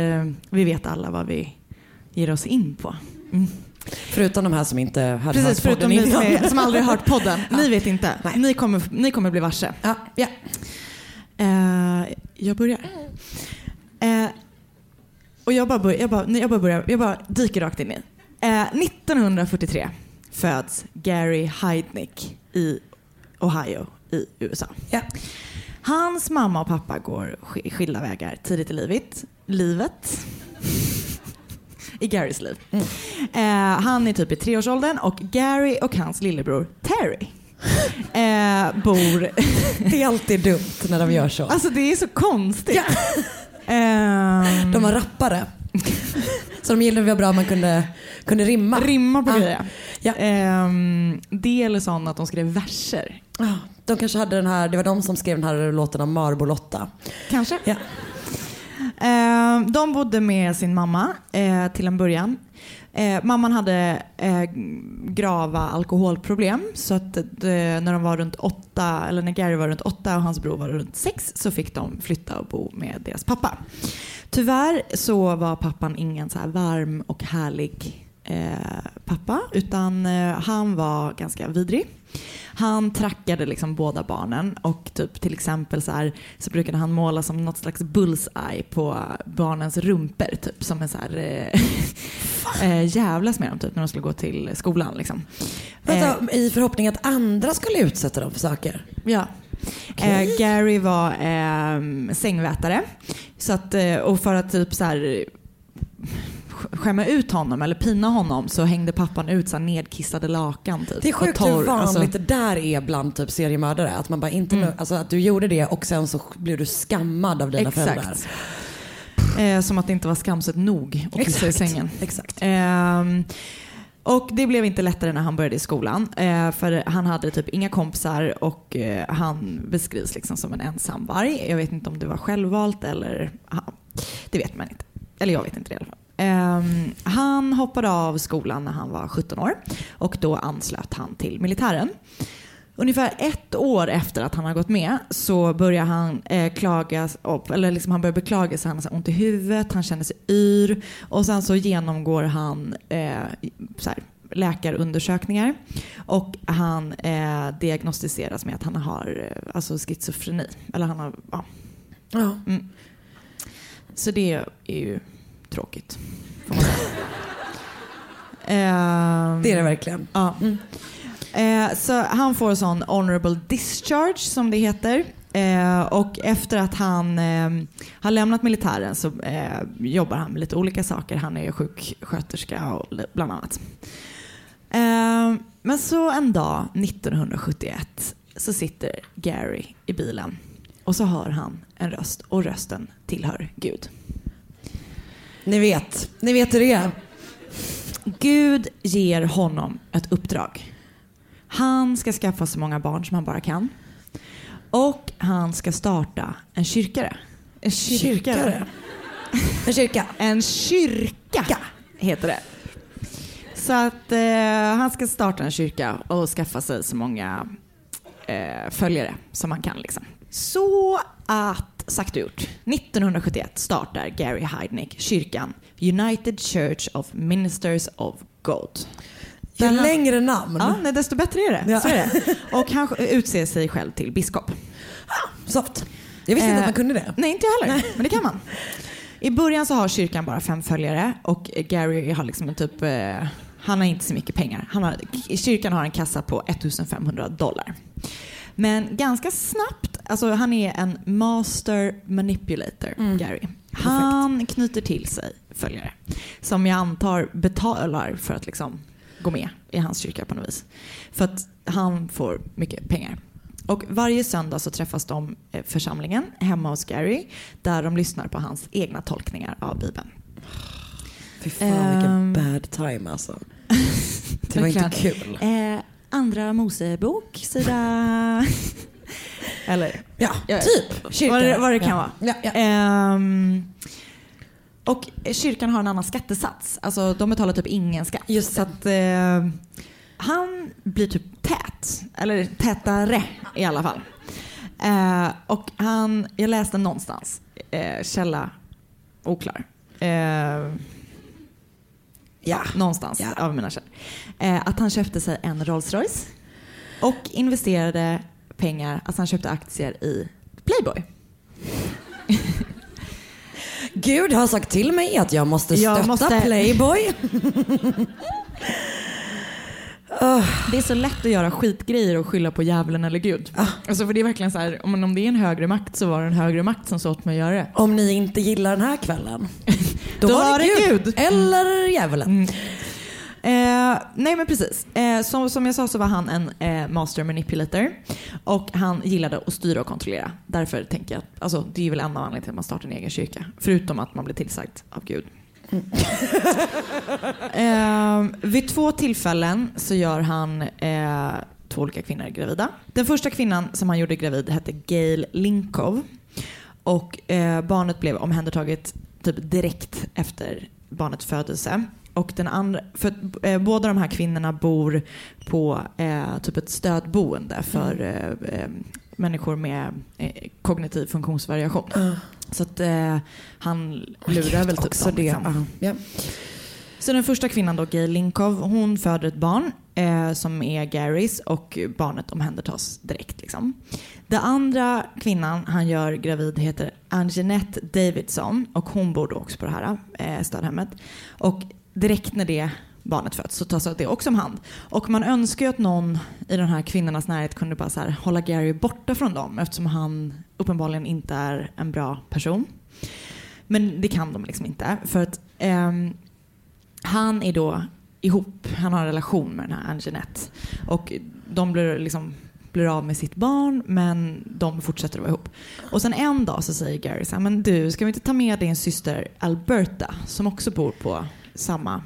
vi vet alla vad vi ger oss in på. Mm. Förutom de här som inte hade Precis, hört förutom podden ni som, innan. är, som aldrig har hört podden. Ni vet inte. Nej. Ni kommer, ni kommer bli varse. Ja, ja. Eh, jag börjar. Eh, och jag bara, bör, jag, bara, nej, jag bara börjar, jag bara dyker rakt in i. Eh, 1943 föds Gary Heidnick i Ohio i USA. ja. Hans mamma och pappa går sk- skilda vägar tidigt i livet. livet. I Garys liv. Eh, han är typ i treårsåldern och Gary och hans lillebror Terry eh, bor... Det är alltid dumt när de gör så. Alltså det är så konstigt. Ehm, De var rappare. Så de gillade vad bra man kunde, kunde rimma. rimmar på Ja. grejer. Ja. Ehm, det eller sånt att de skrev verser. Ah, De kanske hade den här, det var de som skrev den här låten om Marbo-Lotta. Kanske. Ja. Eh, de bodde med sin mamma eh, till en början. Eh, mamman hade grava alkoholproblem så att när de var runt åtta, eller när Gary var runt åtta och hans bror var runt sex så fick de flytta och bo med deras pappa. Tyvärr så var pappan ingen så här varm och härlig pappa utan han var ganska vidrig. Han trackade liksom båda barnen och typ till exempel så, här, så brukade han måla som något slags bullseye på barnens rumper typ som en så här eh, eh, jävlas med dem typ när de skulle gå till skolan liksom. Eh, Vänta, I förhoppning att andra skulle utsätta dem för saker. Ja. Okej. Eh, Gary var eh, sängvätare. Så att, eh, och för att typ så här skämma ut honom eller pina honom så hängde pappan ut så nedkissade lakan. Typ, Det är sjukt hur vanligt alltså- det där är bland typ seriemördare. Att man bara inte, Mm. alltså att du gjorde det och sen så blev du skammad av dina föräldrar. Exakt. Eh, som att det inte var skamset nog att kissa i sängen. Exakt. Ehm, Och det blev inte lättare när han började i skolan. Eh, för han hade typ inga kompisar och eh, han beskrivs liksom som en ensamvarg. Jag vet inte om det var självvalt eller... Ja, det vet man inte. Eller jag vet inte det i alla fall. Ehm, han hoppade av skolan när han var 17 år och då anslöt han till militären. Ungefär ett år efter att han har gått med så börjar han eh, klaga, upp, eller liksom han börjar beklaga sig. Han har ont i huvudet, han känner sig yr och sen så genomgår han eh, så här, läkarundersökningar och han eh, diagnostiseras med att han har eh, alltså schizofreni. Eller han har, ja. Ja. Mm. Så det är ju tråkigt. Ehm, Det är det verkligen. Ja. Eh, så han får sån honorable discharge som det heter. Eh, och efter att han eh, har lämnat militären så eh, jobbar han med lite olika saker. Han är sjuksköterska och bland annat. Eh, men så en dag 1971 så sitter Gary i bilen och så hör han en röst och rösten tillhör Gud. Ni vet, ni vet hur det är. Gud ger honom ett uppdrag. Han ska skaffa så många barn som han bara kan. Och han ska starta en kyrkare. En kyrkare. Kyrkare. En kyrka. En kyrka heter det. Så att eh, han ska starta en kyrka och skaffa sig så många eh, följare som han kan. Liksom. Så att, sagt och gjort, 1971 startar Gary Heidnick kyrkan United Church of Ministers of God. Ju han- längre namn. Ja, nej, desto bättre är det. Ja. Så är det. Och han utser sig själv till biskop. Soft. Jag visste inte Eh, att man kunde det. Nej, inte jag heller. Men det kan man. I början så har kyrkan bara fem följare och Gary har liksom en typ, eh, han har inte så mycket pengar. Han har, kyrkan har en kassa på 1500 dollar. Men ganska snabbt, alltså han är en master manipulator, Gary. Han knyter till sig följare som jag antar betalar för att liksom gå med i hans kyrka på något vis. För att han får mycket pengar. Och varje söndag så träffas de eh, församlingen hemma hos Gary där de lyssnar på hans egna tolkningar av Bibeln. Fy fan vilken Ehm. bad time alltså. Det var inte kul. Eh, andra Mosebok, sida... Eller Ja, Ja, typ. Vad det, vad det kan ja. vara. Ja, ja. Ehm, och kyrkan har en annan skattesats. Alltså de betalar typ ingen skatt. Just Så att eh, han blir typ tät. Eller tätare i alla fall. Eh, och han, jag läste någonstans, eh, källa oklar. Eh, ja, någonstans av mina källor. Eh, att han köpte sig en Rolls Royce och investerade pengar, alltså han köpte aktier i Playboy. Gud har sagt till mig att jag måste stötta Jag måste- Playboy. Det är så lätt att göra skitgrejer och skylla på djävulen eller Gud. Alltså för det är verkligen så här, om, om det är en högre makt så var det en högre makt som sa åt mig att göra det. Om ni inte gillar den här kvällen. Då, Då var det det Gud. Gud. Eller djävulen. Eh, nej men precis. Eh, som, som jag sa så var han en eh, master manipulator. Och han gillade att styra och kontrollera. Därför tänker jag att alltså, det är väl en av anledningarna till att man startar en egen kyrka. Förutom att man blir tillsagd av Gud. eh, vid två tillfällen så gör han eh, två olika kvinnor gravida. Den första kvinnan som han gjorde gravid hette Gail Linkov. Och eh, barnet blev omhändertaget typ direkt efter barnets födelse. Och den andra, för eh, båda de här kvinnorna bor på eh, typ ett stödboende för eh, eh, människor med eh, kognitiv funktionsvariation. Så att eh, han lurar väl typ Också dem, det. liksom. Ja. Så den första kvinnan då, Gail Linkov, hon föder ett barn som är Garys och barnet omhändertas direkt. Liksom. Den andra kvinnan han gör gravid heter Anjanette Davidson och hon bor då också på det här eh, stödhemmet. Och direkt när det barnet föds så tas det också om hand. Och man önskar ju att någon i den här kvinnornas närhet kunde bara så här, hålla Gary borta från dem eftersom han uppenbarligen inte är en bra person. Men det kan de liksom inte. För att eh, han är då ihop, han har en relation med den här Anginette Och de blir, liksom, blir av med sitt barn men de fortsätter att vara ihop. Och sen en dag så säger Gary så här, men du ska vi inte ta med din syster Alberta som också bor på samma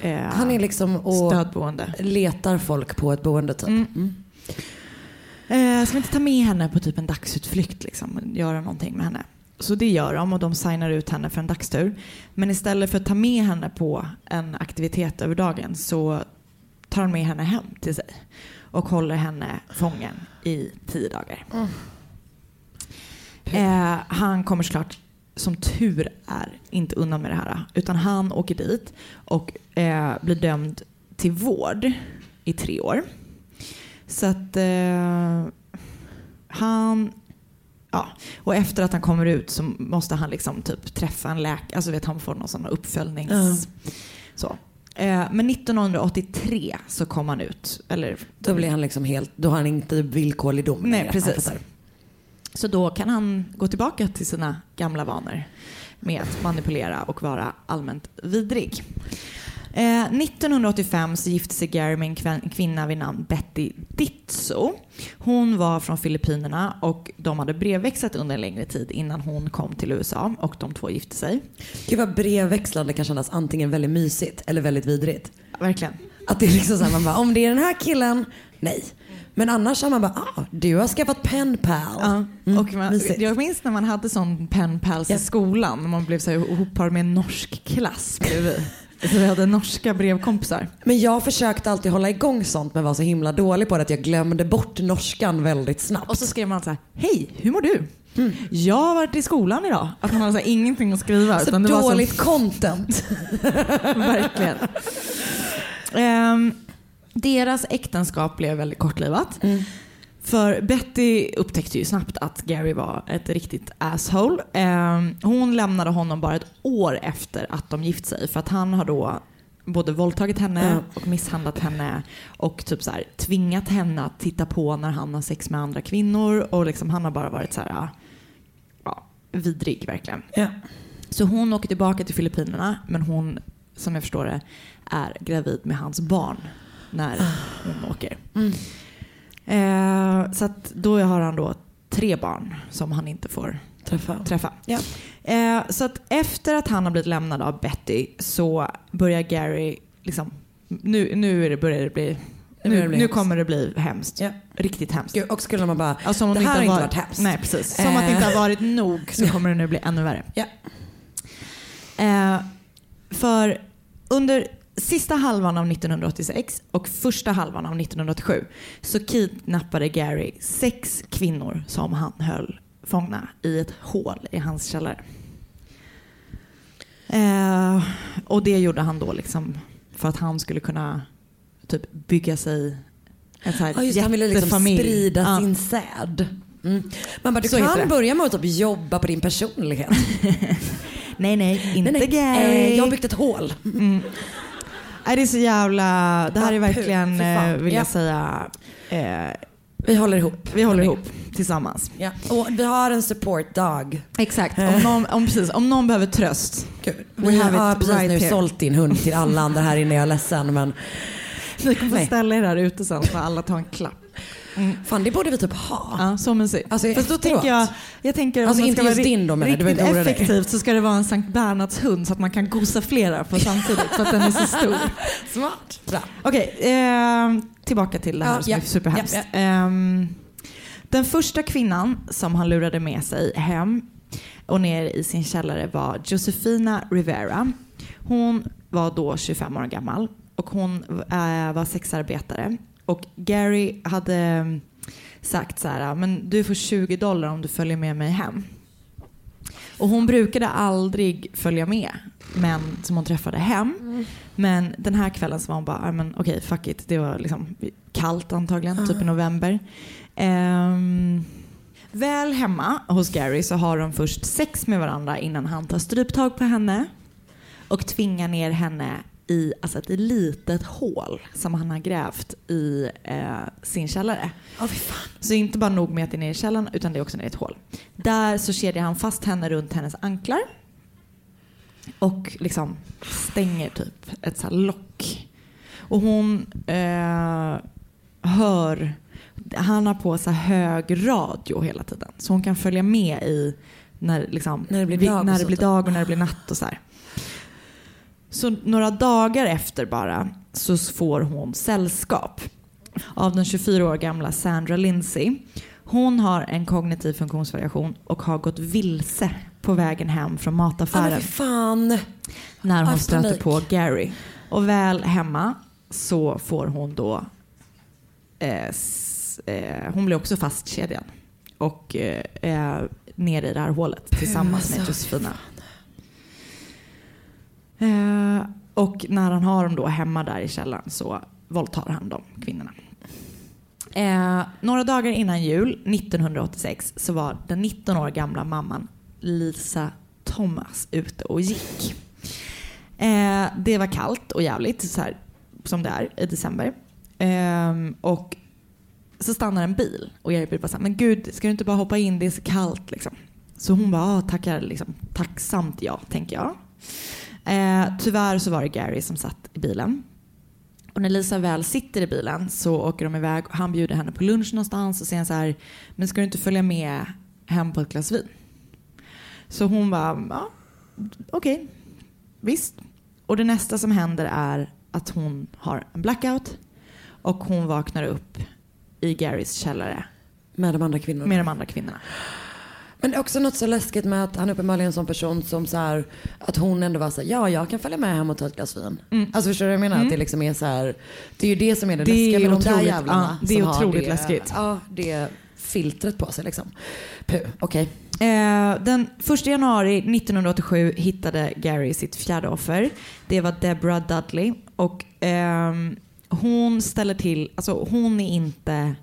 eh, Han är liksom och stödboende. letar folk på ett boende typ. Mm. Eh, ska vi inte ta med henne på typ en dagsutflykt liksom, göra någonting med henne? Så det gör de och de signar ut henne för en dagstur. Men istället för att ta med henne på en aktivitet över dagen så tar de med henne hem till sig och håller henne fången i tio dagar. Eh, han kommer såklart som tur är inte undan med det här. Utan han åker dit och eh, blir dömd till vård i tre år. Så att eh, han... Ja, och efter att han kommer ut så måste han liksom typ träffa en läkare. Alltså vet han får någon sån uppföljnings... Ja. Så. Eh, men 1983 så kom han ut. Eller, Då blir han liksom helt, då har han inte villkorlig dom Nej, precis. Så då kan han gå tillbaka till sina gamla vanor med att manipulera och vara allmänt vidrig. Eh, 1985 så gifte sig Gary med en kvin- kvinna vid namn Betty Ditso. Hon var från Filippinerna och de hade brevväxlat under en längre tid innan hon kom till USA och de två gifte sig. Gud vad brevväxlande kan kännas antingen väldigt mysigt eller väldigt vidrigt. Verkligen. Att det är liksom så här, man bara, om det är den här killen, nej. Men annars har man bara, ah, du har skaffat pen pal. Ja, Mm, och man, jag minns när man hade sån pen pals Ja. i skolan. Man blev så här med en norsk klass bredvid. Så vi hade norska brevkompisar. Men jag försökte alltid hålla igång sånt men var så himla dålig på det att jag glömde bort norskan väldigt snabbt. Och så skrev man så här, hej, hur mår du? Jag har varit i skolan idag. Att man hade så här, ingenting att skriva. så utan det var dåligt content. Så, verkligen. Ehm, deras äktenskap blev väldigt kortlivat. För Betty upptäckte ju snabbt att Gary var ett riktigt asshole. Ehm, hon lämnade honom bara ett år efter att de gift sig för att han har då både våldtagit henne och misshandlat henne och typ så här, tvingat henne att titta på när han har sex med andra kvinnor och liksom, han har bara varit så här, ja, vidrig verkligen. ja. Så hon åker tillbaka till Filippinerna men hon, som jag förstår det, är gravid med hans barn när hon åker. Eh, så då har han då tre barn som han inte får Träffa. träffa. Ja. Eh, så att efter att han har blivit lämnad av Betty så börjar Gary liksom, nu, nu det, börjar det bli Nu nu, kommer det bli hemskt. Ja. Riktigt hemskt. Gud, och skulle man bara, Alltså, det här har inte varit- hemskt. Nej, precis. Som att det Eh. inte har varit nog så kommer det nu bli ännu värre. Ja. Eh, för under sista halvan av 1986 och första halvan av 1987 så kidnappade Gary sex kvinnor som han höll fångna i ett hål i hans källare. Eh, och det gjorde han då liksom för att han skulle kunna typ bygga sig en så här Ja, just han ville liksom sprida Ja. sin säd. Mm. Man bara, du Så kan börja med att typ jobba på din personlighet. Nej, nej, inte nej, nej. Gary. Eh, jag har byggt ett hål. Nej, det är så jävla... Det här är verkligen, fy fan. eh, vill Ja. jag säga, eh, Vi håller ihop. vi håller ihop tillsammans. Ja. Och vi har en support dog. Exakt. Om någon, om, precis, om någon behöver tröst. Gud. We Vi have har it precis right nu here. sålt din hund till alla andra här inne. Jag är ledsen men Ni kommer få Nej. ställa er här ute sen så alla tar en klapp. Fan det borde vi typ ha. Ja, så mysigt. Alltså, Fast då tänker jag, jag tänker om Alltså, man inte ska vara din då, menar riktigt oroa dig. effektivt så ska det vara en Sankt Bernhards hund så att man kan gosa flera på samtidigt för att den är så stor. Smart. Bra. Okej, ehm, tillbaka till det här Ja, som ja, är superhemskt. ja, Ehm, den första kvinnan som han lurade med sig hem och ner i sin källare var Josefina Rivera. Hon var då 25 år gammal och hon eh, var sexarbetare. Och Gary hade mm, sagt så här, men du får 20 dollar om du följer med mig hem. Och hon brukade aldrig följa med män som hon träffade hem. Men den här kvällen så var hon bara, "Ja, men okej fuck it. Det var liksom kallt antagligen, typ i november. Ehm, väl hemma hos Gary så har de först sex med varandra innan han tar stryptag på henne och tvingar ner henne i alltså ett litet hål som han har grävt i eh, sin källare. Fy fan. Så inte bara nog med att det är nere i källaren utan det är också nere i ett hål. Där så kedjar han fast henne runt hennes anklar och liksom stänger typ ett så lock. Och hon eh, hör, han har på så här hög radio hela tiden så hon kan följa med i när, liksom, När det blir dag när det blir där. dag och när det blir natt och så här. Så några dagar efter bara så får hon sällskap av den 24 år gamla Sandra Lindsay. Hon har en kognitiv funktionsvariation och har gått vilse på vägen hem från mataffären fan. när hon stöter på Gary. Och väl hemma så får hon då... Eh, s- eh, hon blir också fastkedjad och eh, är nere i det här hålet tillsammans med alltså, Josefina. Eh, och när han har dem då hemma där i källaren så våldtar han de kvinnorna. Eh, några dagar innan jul 1986 så var den 19 år gamla mamman Lisa Thomas ute och gick. Eh, det var kallt och jävligt så här, som det är i december. Eh, och så stannar en bil och jag blir bara så här, men gud ska du inte bara hoppa in, det är så kallt liksom. Så hon bara, ah, tackar liksom, tacksamt ja, tänker jag. Eh, tyvärr så var det Gary som satt i bilen. Och när Lisa väl sitter i bilen så åker de iväg och han bjuder henne på lunch någonstans och säger så här, men ska du inte följa med hem på ett glas vin? Så hon bara, ja, okej, visst. Och det nästa som händer är att hon har en blackout och hon vaknar upp i Garys källare Med de andra kvinnorna. med de andra kvinnorna. Men också något så läskigt med att han uppenbarligen är en sån person som så här, att hon ändå var så här, ja jag kan följa med hem och ta ett glas vin. Alltså förstår du vad jag menar? Att det liksom är så här, det är ju det som är det, Det läskiga med de där jävlarna. ja, det är otroligt det, läskigt. Ja, det filtret på sig liksom. Puh, okej. Eh, den 1 januari 1987 hittade Gary sitt fjärde offer. Det var Deborah Dudley. Och ehm, hon ställer till, alltså hon är inte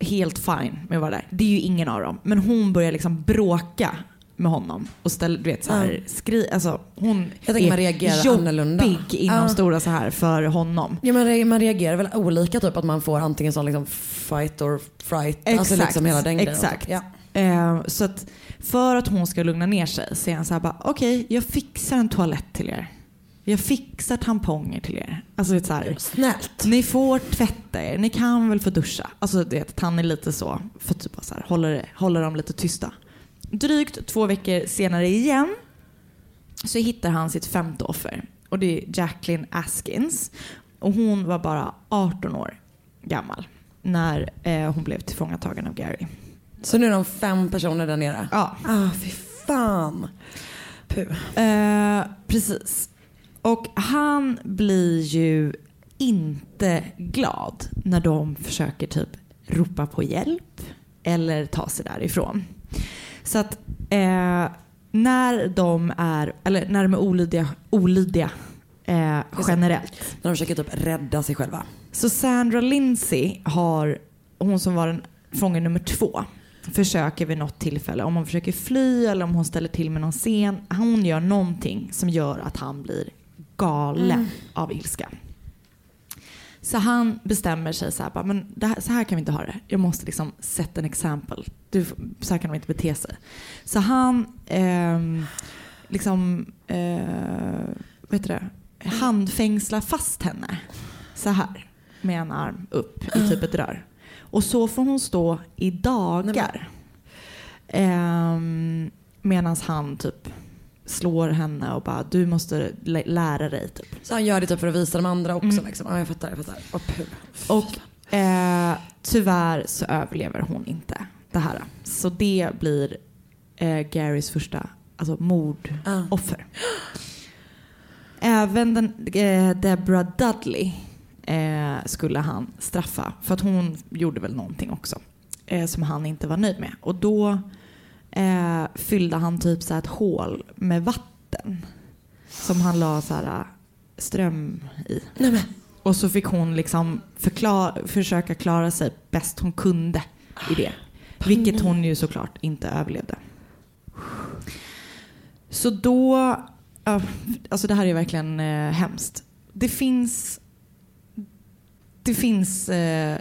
helt fine med att vara där. Det är ju ingen av dem. Men hon börjar liksom bråka med honom och ställer, du vet så här, skri, alltså hon Jag är man reagerar jobbig annorlunda. inom Ja. stora så här för honom. Ja, man, re- man reagerar väl olika typ att man får antingen sån liksom fight or fright. Alltså liksom hela den. Exakt. Ja. Eh, så att för att hon ska lugna ner sig säger han så här bara, okej jag fixar en toalett till er. Jag fixar tamponger till er. Alltså är så här, Snällt. ni får tvätta er, ni kan väl få duscha. Alltså det vet, att han är lite så, för typ så här, håller, håller dem lite tysta. Drygt två veckor senare igen så hittar han sitt femte offer. Och det är Jacqueline Askins. Och hon var bara 18 år gammal när eh, hon blev tillfångatagen av Gary. Så nu är de fem personer där nere? Ja. Ah, fy fan. Puh. Eh, precis. Och han blir ju inte glad när de försöker typ ropa på hjälp eller ta sig därifrån. Så att eh, när de är, eller när de är olydiga, olydiga eh, generellt När de försöker typ rädda sig själva. så Sandra Lindsay har, hon som var den fånge nummer två, försöker vid något tillfälle, om hon försöker fly eller om hon ställer till med någon scen, hon gör någonting som gör att han blir galen av ilska. Så han bestämmer sig så här, men här, så här kan vi inte ha det. Jag måste liksom sätta en exempel. Du, så här kan de inte bete sig. Så han ehm, liksom, eh, vad heter det, handfängslar fast henne så här med en arm upp i typ ett rör. Och så får hon stå i dagar. Ehm, Medan han typ slår henne och bara du måste lä- lära dig typ. Så han gör det typ för att visa de andra också. Mm. Liksom. Ja, jag fattar. Jag fattar. Puh. Och eh, tyvärr så överlever hon inte det här. Så det blir eh, Garys första alltså mordoffer. Även den, eh, Deborah Dudley eh, skulle han straffa för att hon gjorde väl någonting också eh, som han inte var nöjd med. Och då eh, fyllde han typ så ett hål med vatten som han la så här, eh, ström i. Nej. Och så fick hon liksom förklara, försöka klara sig bäst hon kunde i det. Vilket hon ju såklart inte överlevde. Så då, alltså det här är verkligen eh, hemskt. Det finns, det finns eh,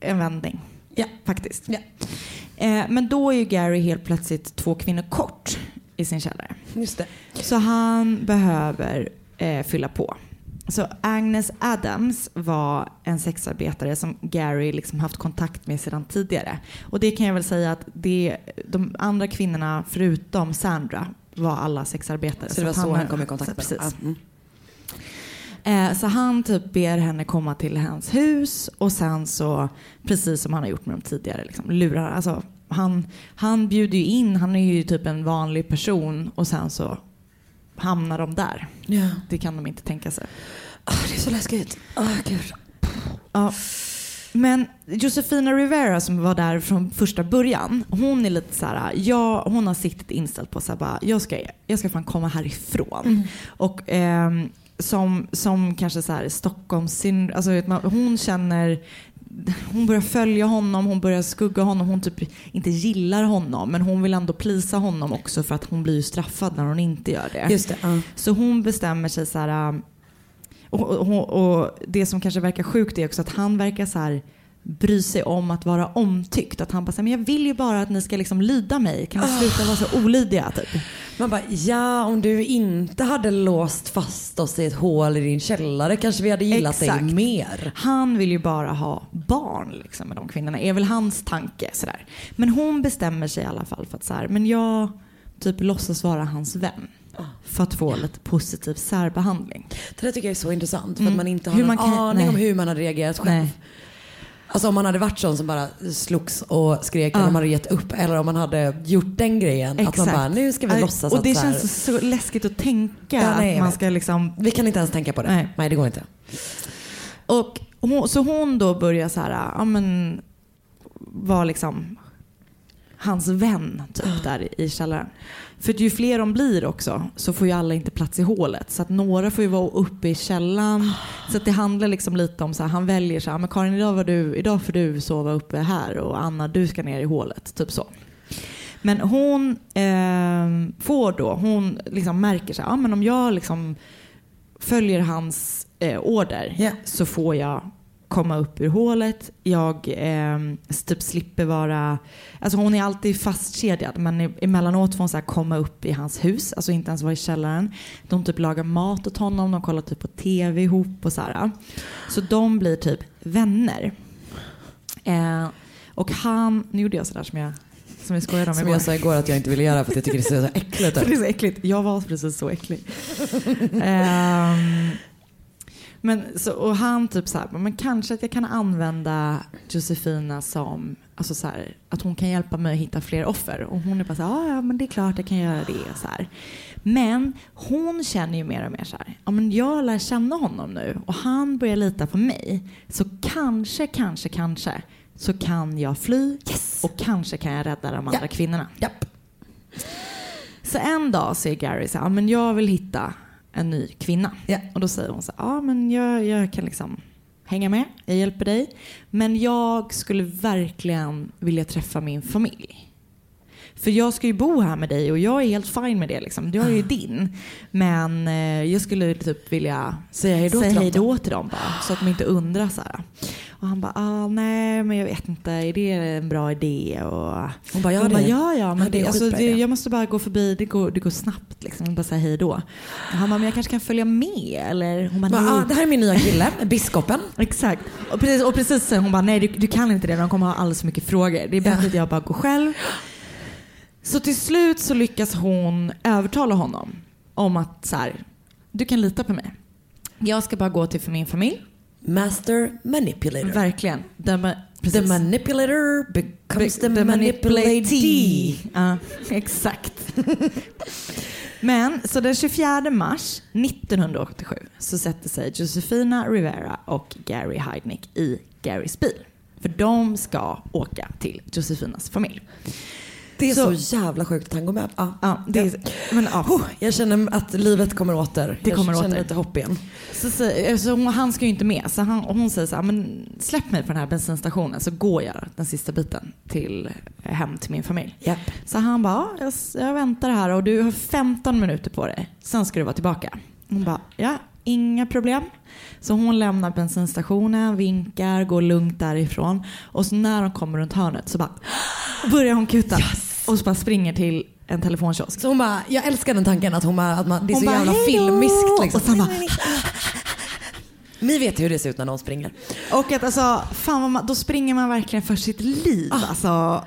en vändning. Ja. Faktiskt. Ja. Eh, men då är ju Gary helt plötsligt två kvinnor kort i sin källare. Just det. Så han behöver eh, fylla på. Så Agnes Adams var en sexarbetare som Gary liksom haft kontakt med sedan tidigare. Och det kan jag väl säga att det, de andra kvinnorna förutom Sandra var alla sexarbetare. Så det var så han är- kom i kontakt med Precis. mm. Eh, så han typ ber henne komma till hans hus och sen så, precis som han har gjort med dem tidigare, liksom, lurar alltså, han, han bjuder ju in, han är ju typ en vanlig person och sen så hamnar de där. Ja. Det kan de inte tänka sig. Ah, det är så läskigt. Ah, gud. Ja. Men Josefina Rivera som var där från första början, hon är lite så här, ja, hon har siktet inställt på bara, jag ska, jag ska fan komma härifrån. Och ehm, som, som kanske så här Stockholms, alltså man, hon känner hon börjar följa honom, hon börjar skugga honom, hon typ inte gillar honom men hon vill ändå plisa honom också för att hon blir straffad när hon inte gör det. Just det. Ja. Så hon bestämmer sig så här. Och, och, och det som kanske verkar sjukt är också att han verkar så här bry sig om att vara omtyckt. Att han bara säger, men jag vill ju bara att ni ska liksom lyda mig. Kan ni sluta vara så olydiga typ? Man bara, ja om du inte hade låst fast oss i ett hål i din källare kanske vi hade gillat Exakt. dig mer. Han vill ju bara ha barn liksom, med de kvinnorna. är väl hans tanke. Sådär. Men hon bestämmer sig i alla fall för att så här, men jag typ låtsas vara hans vän. För att få lite positiv särbehandling. Det där tycker jag är så intressant för Mm. att man inte har Hur någon man kan- aning om nej. hur man hade reagerat själv. Nej. Alltså om man hade varit sån som bara slogs och skrek Ja. eller om man hade gett upp eller om man hade gjort den grejen. Att man bara, nu ska vi Aj, låtsas Och att det så här, känns så läskigt att tänka Ja, nej, att man ska liksom vi kan inte ens tänka på det. Nej. Nej, det går inte. Och hon, så hon då börjar så här, ja men vara liksom hans vän typ där i källaren. För ju fler de blir också så får ju alla inte plats i hålet. Så att några får ju vara uppe i källaren. Så att det handlar liksom lite om så här, han väljer så här, men Karin idag, var du, idag får du sova uppe här och Anna du ska ner i hålet. Typ så. Men hon eh, får då, hon liksom märker så här, ja men om jag liksom följer hans eh, order Ja. så får jag komma upp ur hålet. Jag eh, typ slipper vara... Alltså hon är alltid fastkedjad men emellanåt får hon så komma upp i hans hus, alltså inte ens vara i källaren. De typ lagar mat åt honom, de kollar typ på tv ihop och så här. Så de blir typ vänner. Eh, och han, nu gjorde jag sådär som jag, som jag Som igår. jag sa igår att jag inte ville göra för att jag tycker det ser så äckligt För det är ut. så äckligt. Jag var precis så äcklig. Ehm, men så, och han typ så här, men kanske att jag kan använda Josefina som, alltså så här, att hon kan hjälpa mig att hitta fler offer. Och hon är bara så här, "Ja, ja men det är klart jag kan göra det. Och så här. Men hon känner ju mer och mer så här, ja men jag lär känna honom nu och han börjar lita på mig. Så kanske, kanske, kanske så kan jag fly och kanske kan jag rädda de andra Ja. kvinnorna. Japp. Så en dag säger Gary så här, "Ja, men jag vill hitta en ny kvinna. Ja. Och då säger hon så ja men jag, jag kan liksom hänga med, jag hjälper dig. Men jag skulle verkligen vilja träffa min familj. För jag ska ju bo här med dig och jag är helt fine med det. Liksom. Jag är ju din. Men eh, jag skulle typ vilja Säga hej då säga till dem hej då. till dem bara. Så att de inte undrar så här. Och han bara, ah, nej men jag vet inte, är det en bra idé? Och Hon bara, ja hon bara, ja ja, men det det, alltså, det, jag måste bara gå förbi, det går, det går snabbt liksom. Bara säga hej då. Och han bara, men jag kanske kan följa med eller? Hon bara, Bara, ah, det här är min nya kille, biskopen. Exakt. Och precis, och precis hon bara, nej du, du kan inte det, de kommer ha alldeles för mycket frågor. Det är bättre Ja. att jag bara går själv. Så till slut så lyckas hon övertala honom om att så här, du kan lita på mig. Jag ska bara gå till för min familj. Master manipulator. Verkligen. Den, The precis. manipulator becomes the, The manipulatee. Ja, exakt. Men så den 24 mars 1987 så sätter sig Josefina Rivera och Gary Heidnick i Garys bil. För de ska åka till Josefinas familj. Det är så, Så- jävla sjukt att han går med. Ja. Ja, det är, men, ja. Oh, jag känner att livet kommer åter. Det kommer jag känner åter. lite hopp igen. Så, så, så han ska ju inte med. Så han, hon säger så här, men släpp mig på den här bensinstationen så går jag den sista biten till, hem till min familj. Japp. Så han bara, ja, jag, jag väntar här och du har 15 minuter på dig. Sen ska du vara tillbaka. Hon bara, ja, inga problem. Så hon lämnar bensinstationen, vinkar, går lugnt därifrån. Och så när de kommer runt hörnet så bara börjar hon kuta. Och så bara springer till en telefonkiosk. Så hon bara, jag älskar den tanken att, hon bara, att man, det är Hon så bara, jävla filmiskt. Liksom. Och sen bara, Ni vet hur det ser ut när någon springer. Och att alltså, fan man, då springer man verkligen för sitt liv. Ah. Alltså,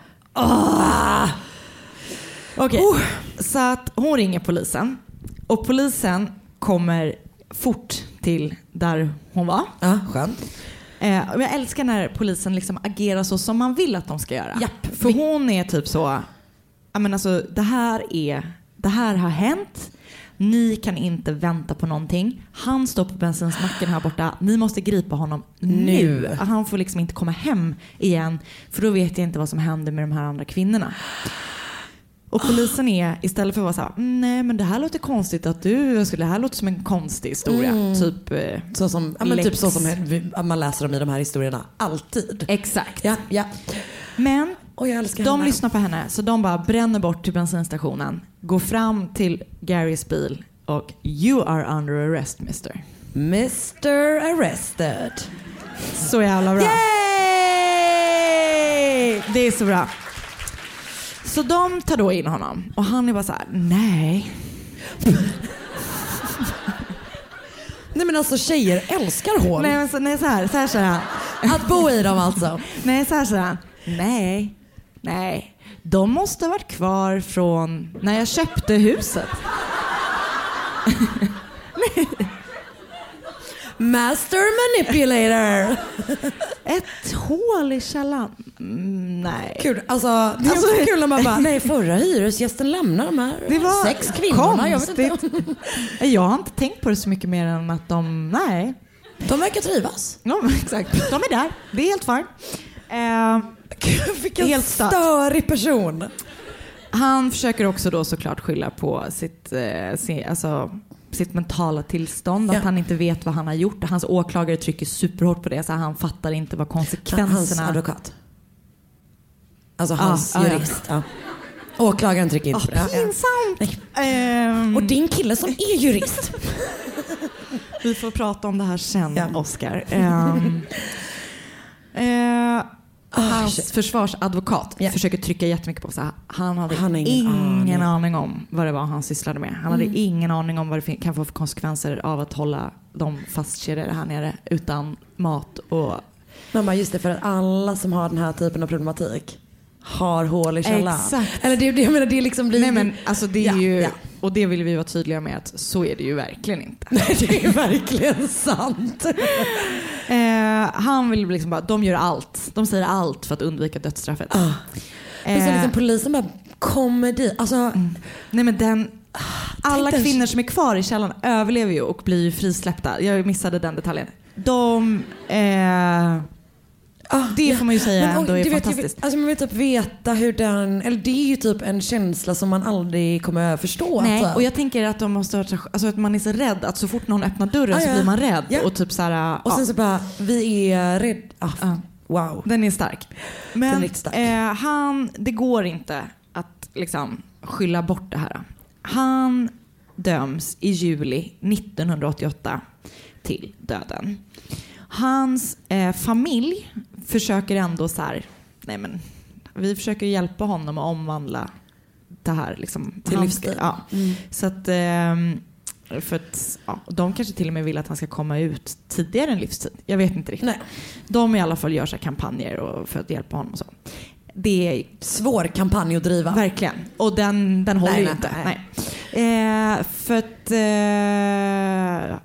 Okej, så att hon ringer polisen och polisen kommer fort till där hon var. Ja, skönt. Eh, jag älskar när polisen liksom agerar så som man vill att de ska göra. Japp. För hon är typ så, men alltså det här är, det här har hänt. Ni kan inte vänta på någonting. Han står på bensinsmacken här borta. Ni måste gripa honom nu. Nu. Han får liksom inte komma hem igen. För då vet jag inte vad som händer med de här andra kvinnorna. Och polisen är, istället för att vara så här, "Mm, nej men det här låter konstigt att du, skulle- det här låter som en konstig historia. Typ, eh, Så som, ja, men typ så som man läser om i de här historierna. Alltid. exakt. Ja, ja. Men Och jag älskar de henne. lyssnar på henne så de bara bränner bort till bensinstationen, går fram till Garys bil och you are under arrest mister. Mr Arrested. Så jävla bra. Yay! Det är så bra. Så de tar då in honom och han är bara så här: nej. Nej men alltså tjejer älskar hål. Nej, men så, nej så här, så här säger han. Att bo i dem alltså. Nej, så här säger han. Nej, nej. De måste ha varit kvar från när jag köpte huset. Master manipulator. Ett hål i källaren? Mm, nej. Kul. Alltså, det är Alltså, också kul när man bara, nej förra hyresgästen lämnar de här Det var sex kvinnorna. Jag vet inte. konstigt. Jag har inte tänkt på det så mycket mer än att de, nej. De verkar trivas. Ja, exakt. De är där. Det är helt fine. Eh, Gud, vilken Helt stört. störig person. han försöker också då såklart skylla på sitt, eh, sin, alltså, sitt mentala tillstånd. Ja. Att han inte vet vad han har gjort. Hans åklagare trycker superhårt på det. Så han fattar inte vad Hans konsekvenserna... advokat. Alltså Ah, hans ah, ja. jurist. Ja. Åklagaren trycker inte på det. Ja. Pinsamt! Ehm, Och din kille som är jurist. Vi får prata om det här sen, Ja. Oscar. Ehm, eh, hans shit. försvarsadvokat Ja. försöker trycka jättemycket på här. Han hade Han ingen, ingen aning. om vad det var han sysslade med. Han hade ingen aning om vad det kan få för konsekvenser av att hålla dem fastkedjade här nere utan mat och... Bara, just det, för att alla som har den här typen av problematik har hål i källaren. Exakt. Eller det, det, jag menar, det liksom blir... Nej men alltså det är Ja, ju... ja. Och det vill vi vara tydliga med att så är det ju verkligen inte. Nej, det är verkligen sant. Eh, han vill liksom bara, de gör allt. De säger allt för att undvika dödsstraffet. Ah. Men så Eh, liksom polisen bara kommer dit. Alltså, Nej men den, alla kvinnor som är kvar i källaren överlever ju och blir frisläppta. Jag missade den detaljen. De, eh, ah, det får man ju säga Men, ändå är vet, fantastiskt. Alltså, man vill typ veta hur den, eller det är ju typ en känsla som man aldrig kommer förstå. Nej, alltså. och jag tänker att, de måste, alltså att man är så rädd att så fort någon öppnar dörren Ah, så ja. blir man rädd. Ja. Och typ så här, och sen så bara, vi är rädda. Ah. Wow. den är stark. Är Men riktigt stark. eh, han, det går inte att liksom skylla bort det här. Han döms i juli 1988 till döden. Hans eh, familj försöker ändå så här, nej men vi försöker hjälpa honom att omvandla det här liksom, Till livsstil. Ja. Mm. Så att, ehm, för att ja, de kanske till och med vill att han ska komma ut tidigare än livstid. Jag vet inte riktigt. Nej. De i alla fall gör så kampanjer och för att hjälpa honom och så. Det är Svår kampanj att driva. verkligen. Och den, den håller Nej, ju nej, inte. nej. Nej. Eh, för att eh,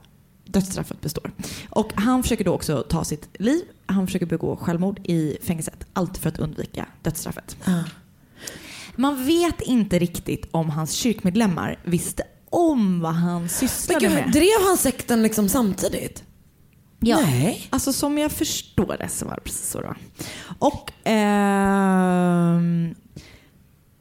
dödsstraffet består. Och han försöker då också ta sitt liv. Han försöker begå självmord i fängelset. Allt för att undvika dödsstraffet. Ah. Man vet inte riktigt om hans kyrkmedlemmar visste om vad han Men sysslade gud, med. drev han sekten liksom samtidigt? Ja. Nej. Alltså som jag förstår det så var det precis så då. Och ehm,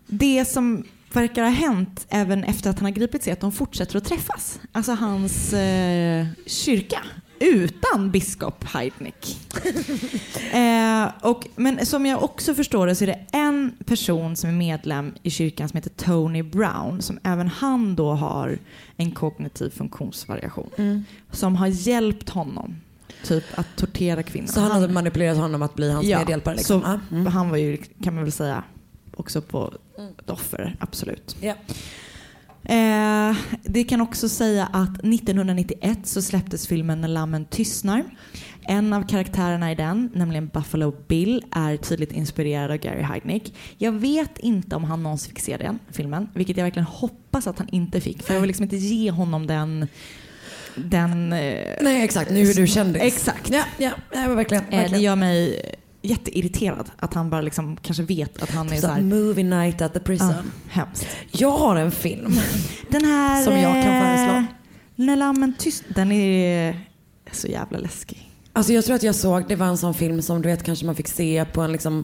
det som verkar ha hänt även efter att han har gripits är att de fortsätter att träffas. Alltså hans eh, kyrka utan biskop Heidnik. eh, och, men som jag också förstår det så är det en person som är medlem i kyrkan som heter Tony Brown som även han då har en kognitiv funktionsvariation Mm. som har hjälpt honom typ att tortera kvinnor. Så han hade manipulerat honom att bli hans Ja, medhjälpare? Liksom. så mm. han var ju, kan man väl säga, också på ett offer, absolut. Ja. Eh, det kan också säga att 1991 så släpptes filmen När lammen tystnar. En av karaktärerna i den, nämligen Buffalo Bill, är tydligt inspirerad av Gary Heidnick. Jag vet inte om han någonsin fick se den filmen, vilket jag verkligen hoppas att han inte fick. För jag vill liksom inte ge honom den... den eh, Nej exakt, nu är du kändis. Exakt. Ja, ja, ja verkligen. Eh, det verkligen. gör mig jätteirriterad att han bara liksom kanske vet att han är Så så här, här... movie night at the prison. Ja, hemskt. Jag har en film. Den här... Som jag kan eh, föreslå. När lammen tyst... Den är så jävla läskig. Alltså jag tror att jag såg, det var en sån film som du vet kanske man fick se på en liksom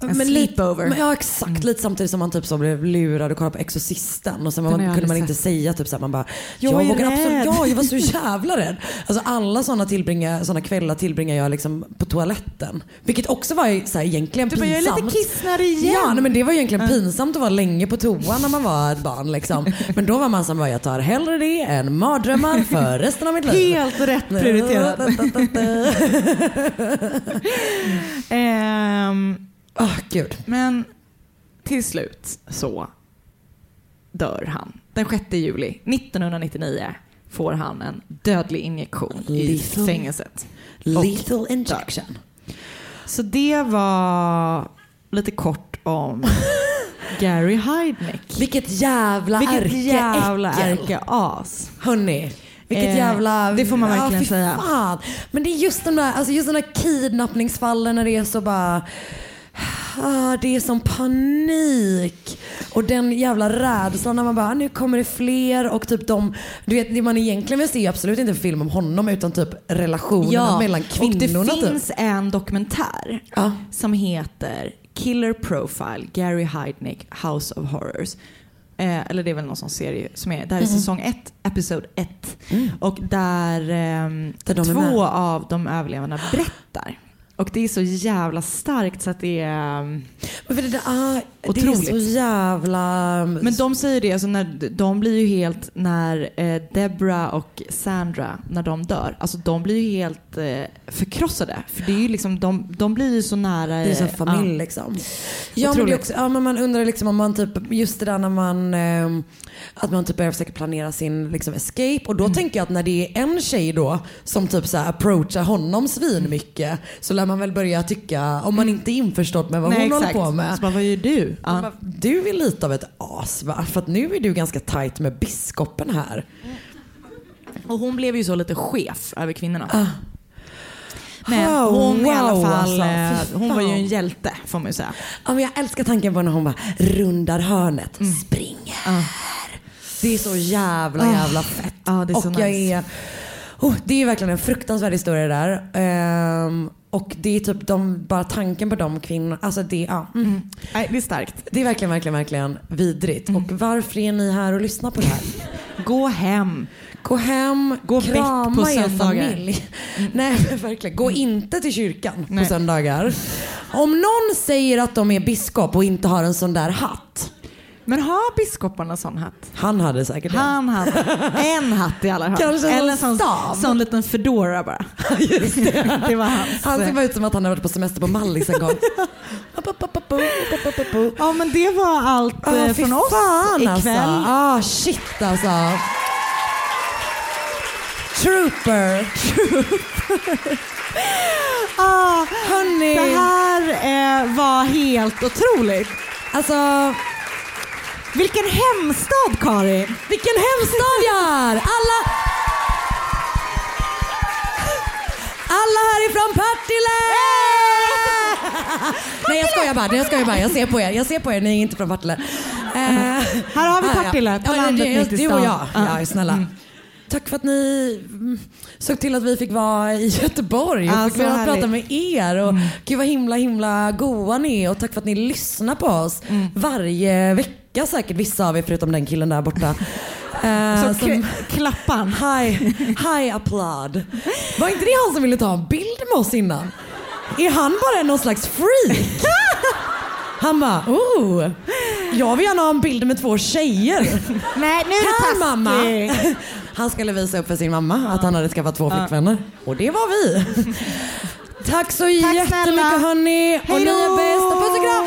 En sleepover. Men ja exakt, lite samtidigt som man typ så blev lurad och kollade på Exorcisten och sen man, kunde man inte säga typ såhär, man bara Jag jag, vågar rädd." absolut, ja jag var så jävla rädd. Alltså alla sådana tillbringar, såna kvällar tillbringar jag liksom på toaletten. Vilket också var så här, egentligen Du bara, jag är pinsamt. lite kissnödig igen. Ja nej, men det var egentligen pinsamt att vara länge på toa när man var ett barn liksom. Men då var man som bara, jag tar hellre det än mardrömmar för resten av mitt liv. Helt rätt prioriterat. Ehm, Åh gud. men till slut så dör han. Den 6 juli 1999 får han en dödlig injektion i Lethal. fängelset. Lethal injection. Så det var lite kort om Gary Heidnick. Vilket jävla Vilket ärke jävla ärkeas. Hörni, vilket Eh, jävla... det får man verkligen ja, säga. Fan. Men det är just de där, alltså just de där kidnappningsfallen när det är så bara... Ah, det är som panik. Och den jävla rädslan när man bara, "Ah, nu kommer det fler och typ de, du vet det man egentligen vill se är absolut inte en film om honom utan typ relationerna mellan kvinnorna. och det typ. finns en dokumentär Ja. som heter Killer Profile, Gary Heidnick, House of Horrors. Eh, eller det är väl någon sån serie som är, det här är Mm. säsong 1, episod 1. Och där, ehm, Där två av de överlevande berättar. Och det är så jävla starkt så att det är... ehm, Men för det, där, ah, det är Otroligt. så jävla... Men de säger det, alltså när, de blir ju helt, när eh, Debra och Sandra, när de dör, alltså de blir ju helt eh, förkrossade. För det är ju liksom, de, de blir ju så nära. Det är som eh, familj ja. liksom. Ja men, Otroligt. också, ja men man undrar liksom om man typ, just det där när man, eh, att man typ börjar försöka planera sin liksom escape. Och då Mm. tänker jag att när det är en tjej då som typ så här approachar honom svin mycket så lär man väl börja tycka, om man inte är införstådd med vad Nej, hon exakt. håller på med. Så bara, vad gör du? Ja. bara, Du är lite av ett as va? För att nu är du ganska tight med biskopen här. Och hon blev ju så lite chef över kvinnorna. Ah. Men Oh, hon i alla wow, fall, alltså. eh, hon var ju en hjälte får man ju säga. Ja, men jag älskar tanken på när hon bara rundar hörnet, Mm. springer. Det är så jävla jävla fett. Är och så jag nice. är, oh, det är verkligen en fruktansvärd historia där. Ehm, och det är typ de, bara tanken på de kvinnorna, alltså det, ja, mm. Nej, det är starkt. det är verkligen, verkligen, verkligen vidrigt. Mm. Och varför är ni här och lyssnar på det här? Gå hem. Gå hem, Gå krama på er söndagar. Mm. familj. Nej verkligen, gå inte till kyrkan Nej. på söndagar. Om någon säger att de är biskop och inte har en sån där hatt. Men har biskoparna sån hatt? Han hade säkert det. Han hade en hatt i alla fall. Kanske Eller en sån stav. sån liten fedora bara. Just det. Det var hans. Han ser bara ut som att han har varit på semester på Mallis en gång. Ja men det var allt Ah, eh, från oss fan, ikväll. Alltså. Ah, shit alltså. Trooper. Ah, Hörni. det här eh, var helt otroligt. Alltså, Vilken hemstad Kari! vilken hemstad jag är! Alla... Alla härifrån Partille! Nej jag skojar bara, jag skojar bara. Jag ser på er. Jag ser på er, ni är inte från Partille. Eh, Här har vi ah. Partille på Ja, landet det, mitt i det, Du och jag, stan. ja, snälla. Tack för att ni mm, såg till att vi fick vara i Göteborg och Ja, fick vara prata med er. Och, Gud vad himla himla goa ni är och tack för att ni lyssnar på oss varje vecka säkert vissa av er förutom den killen där borta. Eh, Så som- klappan. High, high applaud. Var inte det han som ville ta en bild med oss innan? Är han bara någon slags freak? Han bara, oh, jag vill gärna ha en bild med två tjejer. Nej nu är det Här taskigt. mamma. Han skulle visa upp för sin mamma att han hade skaffat två flickvänner. Och det var vi. Tack så jättemycket snälla. hörni. Och ni är bäst. Puss och kram.